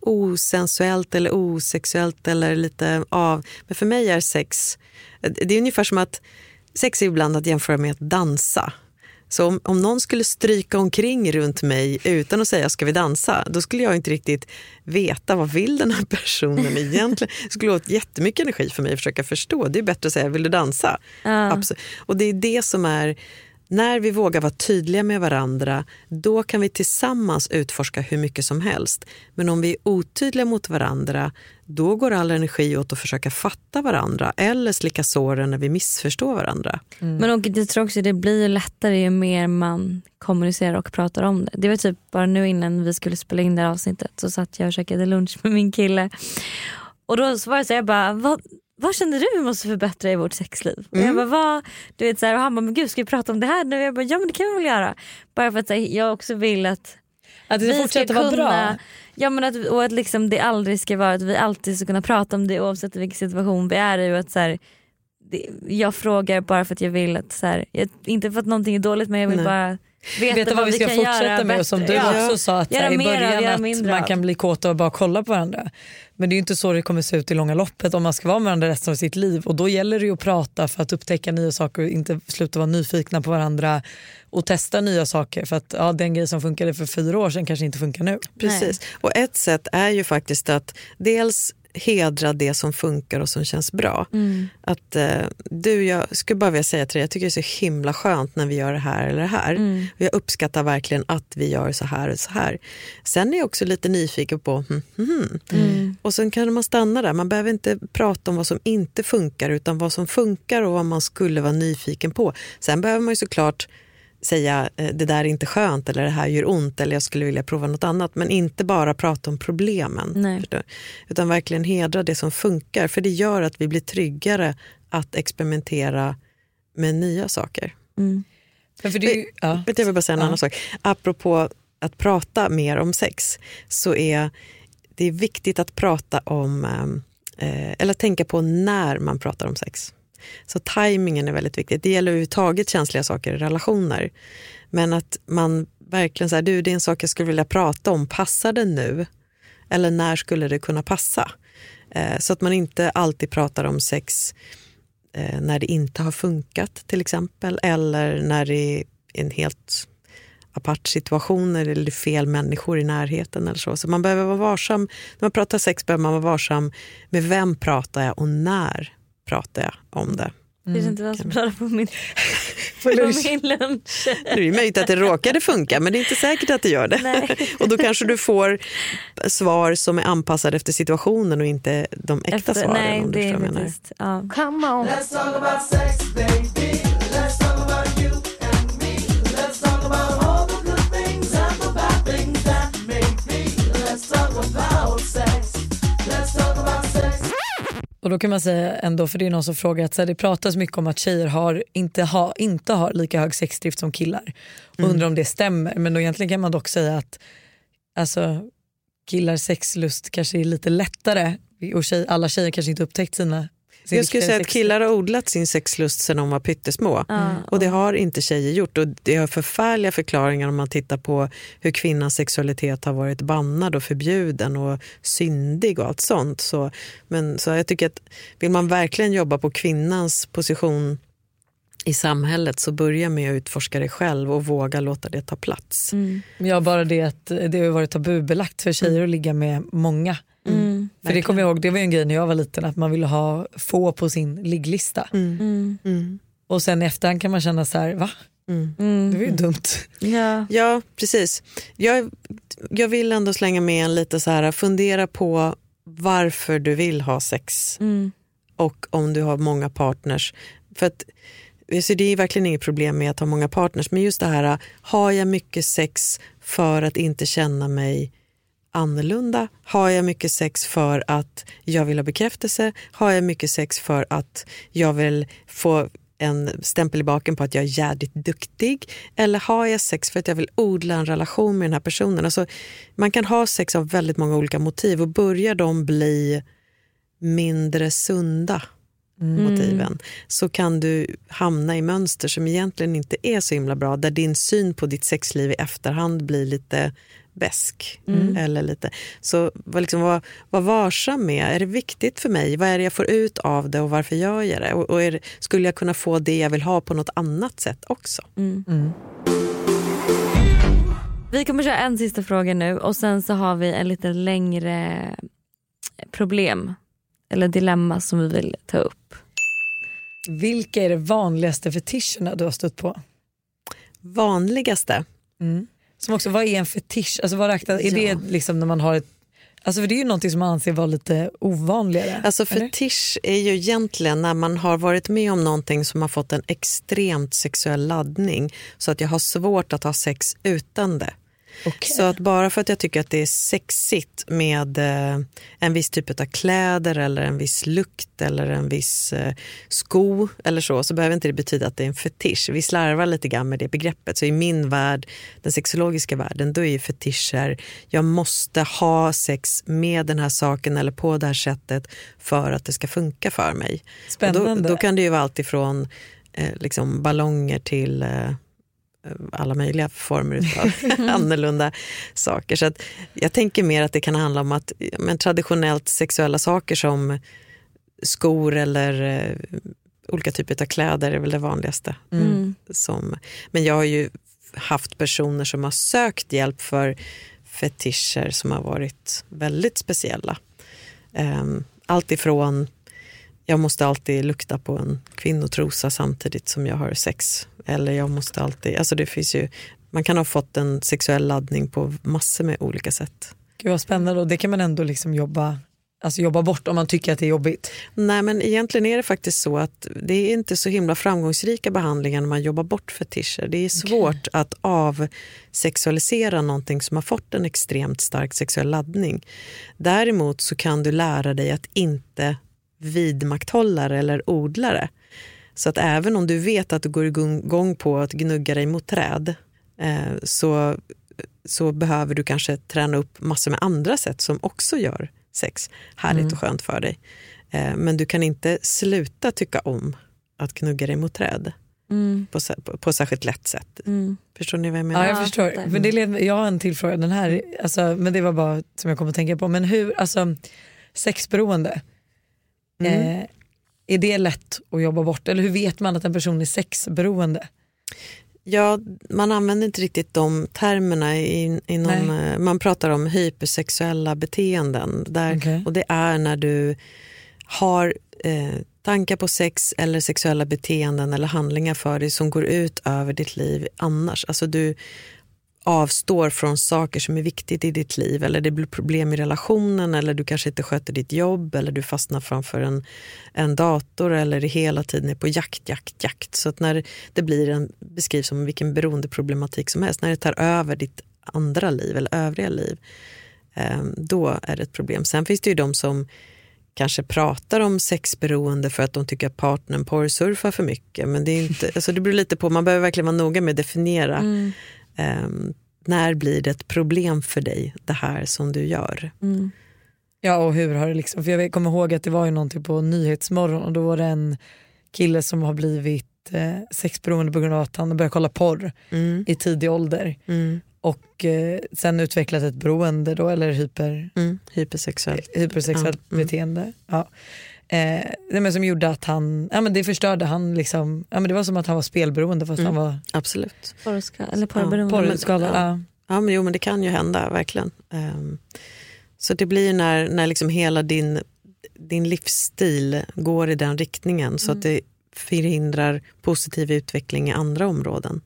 osensuellt eller osexuellt eller lite av. Men för mig är sex, det är ungefär som att sex är ibland att jämföra med att dansa. Så om, om någon skulle stryka omkring runt mig utan att säga ska vi dansa, då skulle jag inte riktigt veta vad vill den här personen egentligen. Det skulle åt jättemycket energi för mig att försöka förstå. Det är bättre att säga vill du dansa? Absolut. Och det är det som är när vi vågar vara tydliga med varandra, då kan vi tillsammans utforska hur mycket som helst. Men om vi är otydliga mot varandra, då går all energi åt att försöka fatta varandra eller slicka såren när vi missförstår varandra. Men och jag tror också det blir lättare ju mer man kommunicerar och pratar om det. Det var typ bara nu innan vi skulle spela in det här avsnittet så satt jag och käkade lunch med min kille. Och då var det så jag bara, vad, vad känner du vi måste förbättra i vårt sexliv? Och jag bara, vad? Du vet, så här, och han bara, men gud ska vi prata om det här nu? Jag bara, ja men det kan vi väl göra. Bara för att här, jag också vill att Att det fortsätter vara bra. Ja, men att, och att liksom det aldrig ska vara att vi alltid ska kunna prata om det oavsett vilken situation vi är i. Och att så här, det, jag frågar bara för att jag vill att, så här, jag, inte för att någonting är dåligt men jag vill Nej. bara veta, Veta vad vi ska fortsätta med och som du bättre. också sa att här, i av, början göra att mindre man av. kan bli kåta och bara kolla på varandra. Men det är ju inte så det kommer se ut i långa loppet om man ska vara med varandra resten av sitt liv och då gäller det ju att prata för att upptäcka nya saker och inte sluta vara nyfikna på varandra och testa nya saker för att ja, den grej som funkade för fyra år sedan kanske inte funkar nu. Precis. Och ett sätt är ju faktiskt att dels hedra det som funkar och som känns bra. Att eh, du, jag skulle bara vilja säga till dig, jag tycker det är så himla skönt när vi gör det här eller det här. Och jag uppskattar verkligen att vi gör så här och så här. Sen är jag också lite nyfiken på, hmm, hmm, hmm. och sen kan man stanna där. Man behöver inte prata om vad som inte funkar utan vad som funkar och vad man skulle vara nyfiken på. Sen behöver man ju såklart säga eh, det där är inte skönt eller det här gör ont eller jag skulle vilja prova något annat. Men inte bara prata om problemen. Nej. Utan verkligen hedra det som funkar. För det gör att vi blir tryggare att experimentera med nya saker. Men för det ja. Jag vill bara säga en Ja. annan sak. Apropå att prata mer om sex så är det är viktigt att prata om, eh, eller tänka på när man pratar om sex. Så tajmingen är väldigt viktigt. Det gäller överhuvudtaget känsliga saker i relationer. Men att man verkligen säger, du det är en sak jag skulle vilja prata om, passar det nu? Eller när skulle det kunna passa? Eh, så att man inte alltid pratar om sex eh, när det inte har funkat till exempel. Eller när det är en helt apart situation eller det är fel människor i närheten. eller så. Så man behöver vara varsam. När man pratar sex behöver man vara varsam med vem pratar jag och när pratar jag om det. Det är inte vad som pratar på min, På min lunch. Det är möjligt att det råkade funka men det är inte säkert att det gör det. Nej. Och då kanske du får svar som är anpassade efter situationen och inte de äkta Efter, svaren. nej, om du det är menar. Ja. Come on. Let's talk about sex, baby. Och då kan man säga ändå, för det är någon som frågar, att så här, det pratas mycket om att tjejer har, inte, ha, inte har lika hög sexdrift som killar. Och undrar om det stämmer. Men då egentligen kan man dock säga att alltså, killars sexlust kanske är lite lättare och tjej, alla tjejer kanske inte upptäckt sina sin Jag skulle säga att killar har odlat sin sexlust sedan de var pyttesmå. Ja, Och det har inte tjejer gjort. Och det har förfärliga förklaringar om man tittar på hur kvinnans sexualitet har varit bannad och förbjuden och syndig och allt sånt. Så, men, så jag tycker att vill man verkligen jobba på kvinnans position i samhället så börja med att utforska det själv och våga låta det ta plats. Mm. Ja, bara det att det har varit tabubelagt för tjejer att ligga med många. Mm. För det kommer jag ihåg, det var ju en grej när jag var liten att man ville ha få på sin ligglista. Mm. Mm. Och sen efterhand kan man känna så här, va? Mm. Mm. Det var ju dumt. Ja. Ja, precis. Jag, jag vill ändå slänga med en lite så här, fundera på varför du vill ha sex Mm. och om du har många partners. För att, så det är verkligen inget problem med att ha många partners, men just det här, har jag mycket sex för att inte känna mig annorlunda? Har jag mycket sex för att jag vill ha bekräftelse? Har jag mycket sex för att jag vill få en stämpel i baken på att jag är jädrigt duktig? Eller har jag sex för att jag vill odla en relation med den här personen? Alltså, man kan ha sex av väldigt många olika motiv och börjar de bli mindre sunda motiven så kan du hamna i mönster som egentligen inte är så himla bra där din syn på ditt sexliv i efterhand blir lite besk. Eller lite. Så liksom, var, var varsam med, är det viktigt för mig? Vad är det jag får ut av det och varför gör jag det? Och, och är det, skulle jag kunna få det jag vill ha på något annat sätt också? Vi kommer köra en sista fråga nu och sen så har vi en lite längre problem eller dilemma som vi vill ta upp. Vilka är de vanligaste fetischerna du har stött på? Vanligaste? Som också, vad är en fetisch? Alltså vad räknas, är Ja. det liksom när man har ett Alltså för det är ju någonting som man anser vara lite ovanligare. Alltså fetisch är ju egentligen när man har varit med om någonting som har fått en extremt sexuell laddning så att jag har svårt att ha sex utan det. Okej. Så att bara för att jag tycker att det är sexigt med eh, en viss typ av kläder eller en viss lukt eller en viss eh, sko eller så, så behöver inte det betyda att det är en fetisch. Vi slarvar lite grann med det begreppet. Så i min värld, den sexologiska världen, då är ju fetischer, jag måste ha sex med den här saken eller på det här sättet för att det ska funka för mig. Spännande. Då, då kan det ju vara allt ifrån eh, liksom ballonger till eh, alla möjliga former av annorlunda saker. Så att jag tänker mer att det kan handla om att men traditionellt sexuella saker som skor eller eh, olika typer av kläder är väl det vanligaste. Mm. Som, men jag har ju haft personer som har sökt hjälp för fetischer som har varit väldigt speciella. Um, allt ifrån jag måste alltid lukta på en kvinnotrosa samtidigt som jag har sex. Eller jag måste alltid, alltså det finns ju, man kan ha fått en sexuell laddning på massor med olika sätt. Gud vad spännande och det kan man ändå liksom jobba, alltså jobba bort om man tycker att det är jobbigt. Nej men egentligen är det faktiskt så att det är inte så himla framgångsrika behandlingar när man jobbar bort fetischer. Det är svårt att avsexualisera någonting som har fått en extremt stark sexuell laddning. Däremot så kan du lära dig att inte vidmakthålla det eller odla det. Så att även om du vet att du går igång på att gnugga dig mot träd eh, så, så behöver du kanske träna upp massor med andra sätt som också gör sex härligt och skönt för dig. Eh, men du kan inte sluta tycka om att gnugga dig mot träd på, sä- på, på särskilt lätt sätt. Förstår ni vad jag menar? Ja, jag förstår. Men det led, jag har en till fråga, den här, alltså, men det var bara som jag kom att tänka på. Men hur, alltså sexberoende, eh, är det lätt att jobba bort? Eller hur vet man att en person är sexberoende? Ja, man använder inte riktigt de termerna. In, inom, Nej. eh, man pratar om hypersexuella beteenden. Där, Okej. Och det är när du har eh, tankar på sex eller sexuella beteenden eller handlingar för dig som går ut över ditt liv annars. Alltså du avstår från saker som är viktigt i ditt liv eller det blir problem i relationen eller du kanske inte sköter ditt jobb eller du fastnar framför en, en dator eller hela tiden är på jakt, jakt, jakt. Så att när det blir en, beskrivs som vilken beroendeproblematik som helst, när det tar över ditt andra liv eller övriga liv, eh, då är det ett problem. Sen finns det ju de som kanske pratar om sexberoende för att de tycker att partnern porrsurfar för mycket. Men det, är inte, alltså det beror lite på, man behöver verkligen vara noga med att definiera mm. Ehm, när blir det ett problem för dig, det här som du gör? Ja och hur har det liksom, för jag kommer ihåg att det var ju någonting på Nyhetsmorgon och då var det en kille som har blivit eh, sexberoende på grund av att han började kolla porr Mm. i tidig ålder. Mm. Och eh, sen utvecklat ett beroende då, eller hyper, Mm. Hypersexuellt. hypersexuellt Ja, mm. beteende. Ja. Eh, nej, men som gjorde att han, ja men det förstörde han liksom, ja men det var som att han var spelberoende fast Mm. han var Absolut. Porrska, eller porrberoende. porrskadad. Ja. Ja. Ja, men jo, men det kan ju hända, verkligen. Ehm, så det blir när, när liksom hela din, din livsstil går i den riktningen så att det förhindrar positiv utveckling i andra områden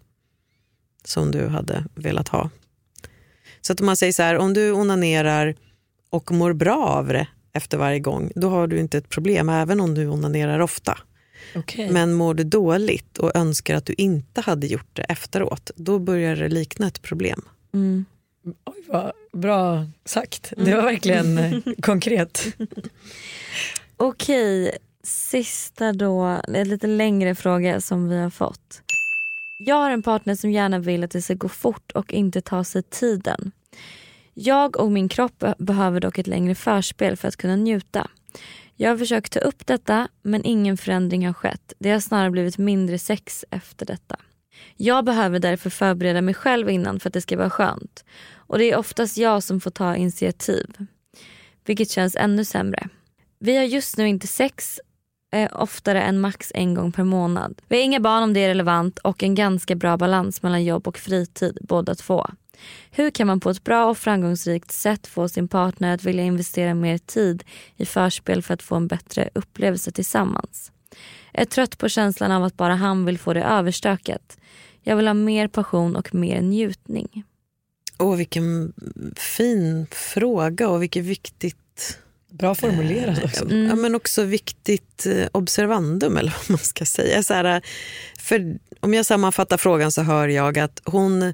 som du hade velat ha. Så att om man säger så här, om du onanerar och mår bra av det efter varje gång, då har du inte ett problem, även om du onanerar ofta. Okej. Men mår du dåligt och önskar att du inte hade gjort det efteråt, då börjar det likna ett problem. Mm. Oj, vad bra sagt, det var verkligen konkret. Okej, sista då, en lite längre fråga som vi har fått. Jag har en partner som gärna vill att det ska gå fort och inte ta sig tiden. Jag och min kropp behöver dock ett längre förspel för att kunna njuta. Jag har försökt ta upp detta men ingen förändring har skett. Det har snarare blivit mindre sex efter detta. Jag behöver därför förbereda mig själv innan för att det ska vara skönt. Och det är oftast jag som får ta initiativ. Vilket känns ännu sämre. Vi har just nu inte sex eh, oftare än max en gång per månad. Vi har inga barn om det är relevant och en ganska bra balans mellan jobb och fritid båda två. Hur kan man på ett bra och framgångsrikt sätt få sin partner att vilja investera mer tid i förspel för att få en bättre upplevelse tillsammans? Är trött på känslan av att bara han vill få det överstökat. Jag vill ha mer passion och mer njutning. Åh, vilken fin fråga och vilket viktigt... Bra formulerat också. Mm. Ja, men också viktigt eh, observandum, eller vad man ska säga. Så här, för om jag sammanfattar frågan så hör jag att hon,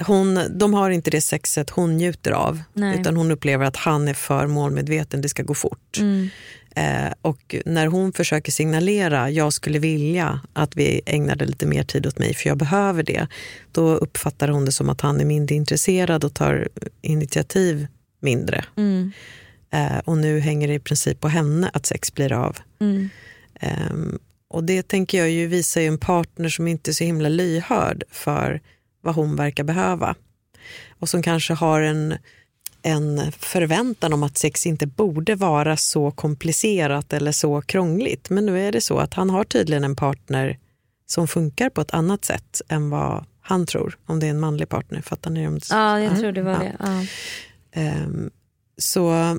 hon, de har inte det sexet hon njuter av. Nej. Utan hon upplever att han är för målmedveten, det ska gå fort. Mm. Eh, och när hon försöker signalera jag skulle vilja att vi ägnade lite mer tid åt mig för jag behöver det. Då uppfattar hon det som att han är mindre intresserad och tar initiativ mindre. Mm. Eh, och nu hänger det i princip på henne att sex blir av. Mm. Ehm, och det tänker jag ju visar ju en partner som inte är så himla lyhörd för vad hon verkar behöva. Och som kanske har en, en förväntan om att sex inte borde vara så komplicerat eller så krångligt. Men nu är det så att han har tydligen en partner som funkar på ett annat sätt än vad han tror. Om det är en manlig partner. Fattar ni? Om Ja, jag tror det var Ja. det. Ja. Ehm, så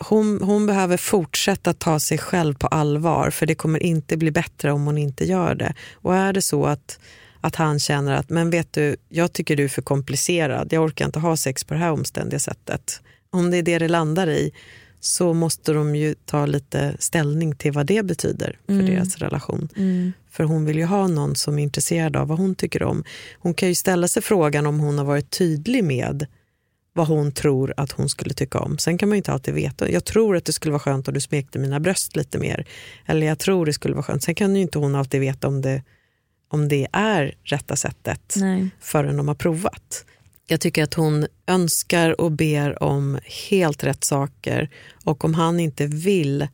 hon, hon behöver fortsätta ta sig själv på allvar för det kommer inte bli bättre om hon inte gör det. Och är det så att, att han känner att men vet du, jag tycker du är för komplicerad, jag orkar inte ha sex på det här omständiga sättet. Om det är det det landar i så måste de ju ta lite ställning till vad det betyder för Mm. deras relation. Mm. För hon vill ju ha någon som är intresserad av vad hon tycker om. Hon kan ju ställa sig frågan om hon har varit tydlig med vad hon tror att hon skulle tycka om. Sen kan man ju inte alltid veta. Jag tror att det skulle vara skönt om du smekte mina bröst lite mer. Eller jag tror det skulle vara skönt. Sen kan ju inte hon alltid veta om det, om det är rätta sättet Nej. förrän de har provat. Jag tycker att hon önskar och ber om helt rätt saker och om han inte vill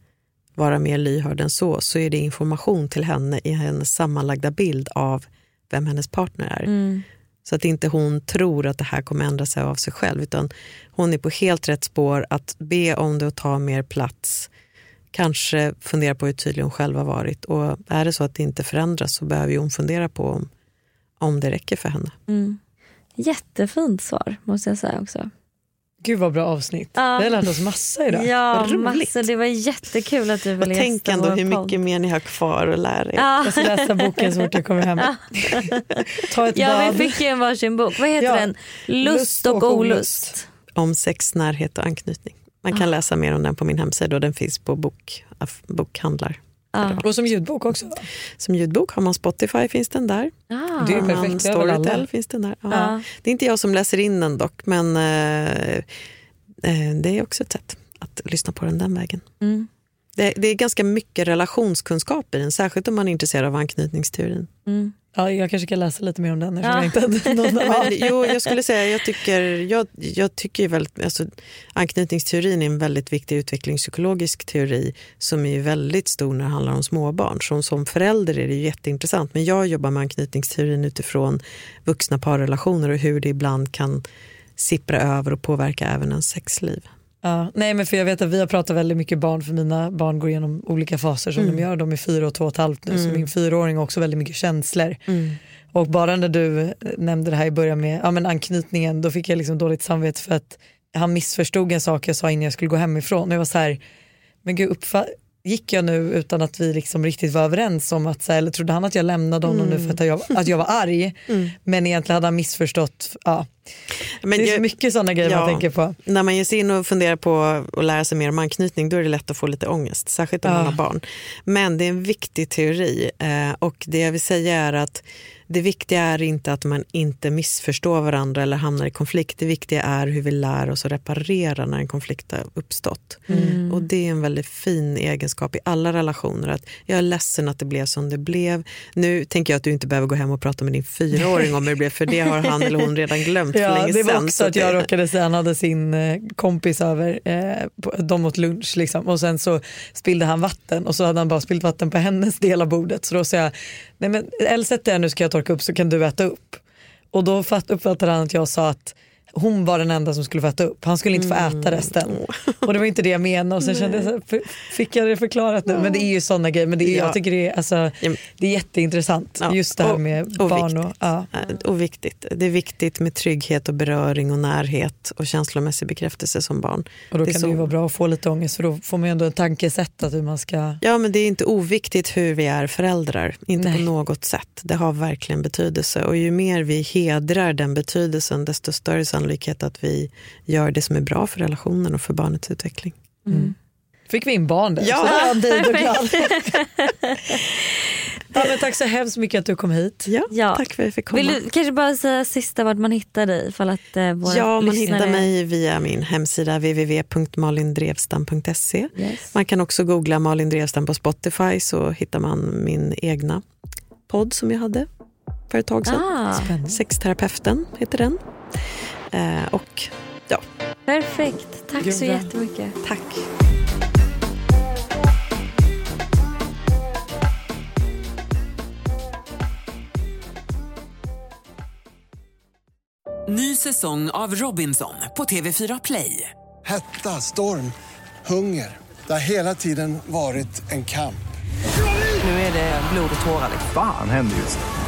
vara mer lyhörd än så så är det information till henne i hennes sammanlagda bild av vem hennes partner är. Mm. Så att inte hon tror att det här kommer ändra sig av sig själv utan hon är på helt rätt spår att be om det och ta mer plats. Kanske fundera på hur tydlig hon själv har varit och är det så att det inte förändras så behöver hon fundera på om, om det räcker för henne. Mm. Jättefint svar måste jag säga också. Gud vad bra avsnitt. Ja. Vi har lärt oss massa idag. Ja, Vad roligt. massor. Det var jättekul att du ville tänk gästa ändå vår hur podd. mycket mer ni har kvar att lära er. Ja. Jag ska läsa boken så fort jag kommer hem. Ta ett Ja, bad. vi fick ju en varsin bok. Vad heter Ja. den? Lust, Lust och, och olust. Om sex, närhet och anknytning. Man kan läsa mer om den på min hemsida och den finns på bok, bokhandlar. Ja. Och som ljudbok också. Som ljudbok har man Spotify finns den där. Ah. Det är perfekt, Storytel finns den där. Ja. Ja. Det är inte jag som läser in den dock men eh, eh, det är också ett sätt att lyssna på den den vägen. Mm. Det, det är ganska mycket relationskunskap i den, särskilt om man är intresserad av anknytningsteorin. Mm. Ja, jag kanske ska läsa lite mer om den eftersom Ja. jag inte hade någon Men, jo, jag skulle säga, jag tycker, jag, jag tycker ju väldigt, alltså, anknytningsteorin är en väldigt viktig utvecklingspsykologisk teori som är väldigt stor när det handlar om småbarn. Som, som förälder är det jätteintressant, men jag jobbar med anknytningsteorin utifrån vuxna parrelationer och hur det ibland kan sippra över och påverka även ens sexliv. Ja, nej men för jag vet att vi har pratat väldigt mycket barn för mina barn går igenom olika faser som Mm. de gör. De är fyra och två och ett halvt nu så Mm. min fyraåring har också väldigt mycket känslor. Och bara när du eh, nämnde det här i början med ja, men anknytningen då fick jag liksom dåligt samvete för att han missförstod en sak jag sa innan jag skulle gå hemifrån. Och jag var så här, men gud uppfa- gick jag nu utan att vi liksom riktigt var överens om att, så här, eller trodde han att jag lämnade honom nu för att jag, att jag var arg. Men egentligen hade han missförstått. Ja. Men det är så jag- mycket sådana grejer man Ja. tänker på. När man ger sig in och funderar på att lära sig mer om anknytning då är det lätt att få lite ångest, särskilt om Ja. man har barn. Men det är en viktig teori eh, och det jag vill säga är att det viktiga är inte att man inte missförstår varandra eller hamnar i konflikt. Det viktiga är hur vi lär oss att reparera när en konflikt har uppstått. Mm. Och det är en väldigt fin egenskap i alla relationer. Att jag är ledsen att det blev som det blev. Nu tänker jag att du inte behöver gå hem och prata med din fyraåring om hur det blev, för det har han eller hon redan glömt för Ja, länge det var sedan. också Så att jag råkade säga, han hade sin eh, kompis över, eh, de åt lunch liksom, och sen så spillde han vatten och så hade han bara spillt vatten på hennes del av bordet. Så då sa jag, nej men eller sätt dig här nu ska jag torka upp så kan du äta upp. Och då fatt, uppfattade han att jag sa att hon var den enda som skulle få äta upp, han skulle inte få Mm. äta resten. Och det var inte det jag menade och sen kände jag, så här, för- fick jag det förklarat nu? Men det är ju sådana grejer, men det är, Ja. jag tycker det är, alltså, det är jätteintressant Ja, just det här med och barn. Och, ja. Eh, Och viktigt. Det är viktigt med trygghet och beröring och närhet och känslomässig bekräftelse som barn. Och då Det kan så- det ju vara bra att få lite ångest för då får man ju ändå en tankesätt att hur man ska... Ja, men det är inte oviktigt hur vi är föräldrar. Inte Nej. på något sätt. Det har verkligen betydelse. Och ju mer vi hedrar den betydelsen, desto större sannolikhet att vi gör det som är bra för relationen och för barnets utveckling. Fick vi in barn där? Ja. Ja, men tack så hemskt mycket att du kom hit. Ja, Ja. tack för att jag fick komma. Vill du kanske bara säga sista vart man hittar dig? Ifall att, eh, våra Ja, man lyssnare... hittar mig via min hemsida www.malindrevstam.se. Yes. Man kan också googla Malin Drevstam på Spotify så hittar man min egna podd som jag hade för ett tag sedan. Ah, Sexterapeuten heter den. Eh, och ja, perfekt, tack Gud, så jättemycket. tack. Ny säsong av Robinson på TV4 Play. Hetta, storm, hunger. Det har hela tiden varit en kamp. Nu är det blod och tårar. liksom. Fan händer just nu.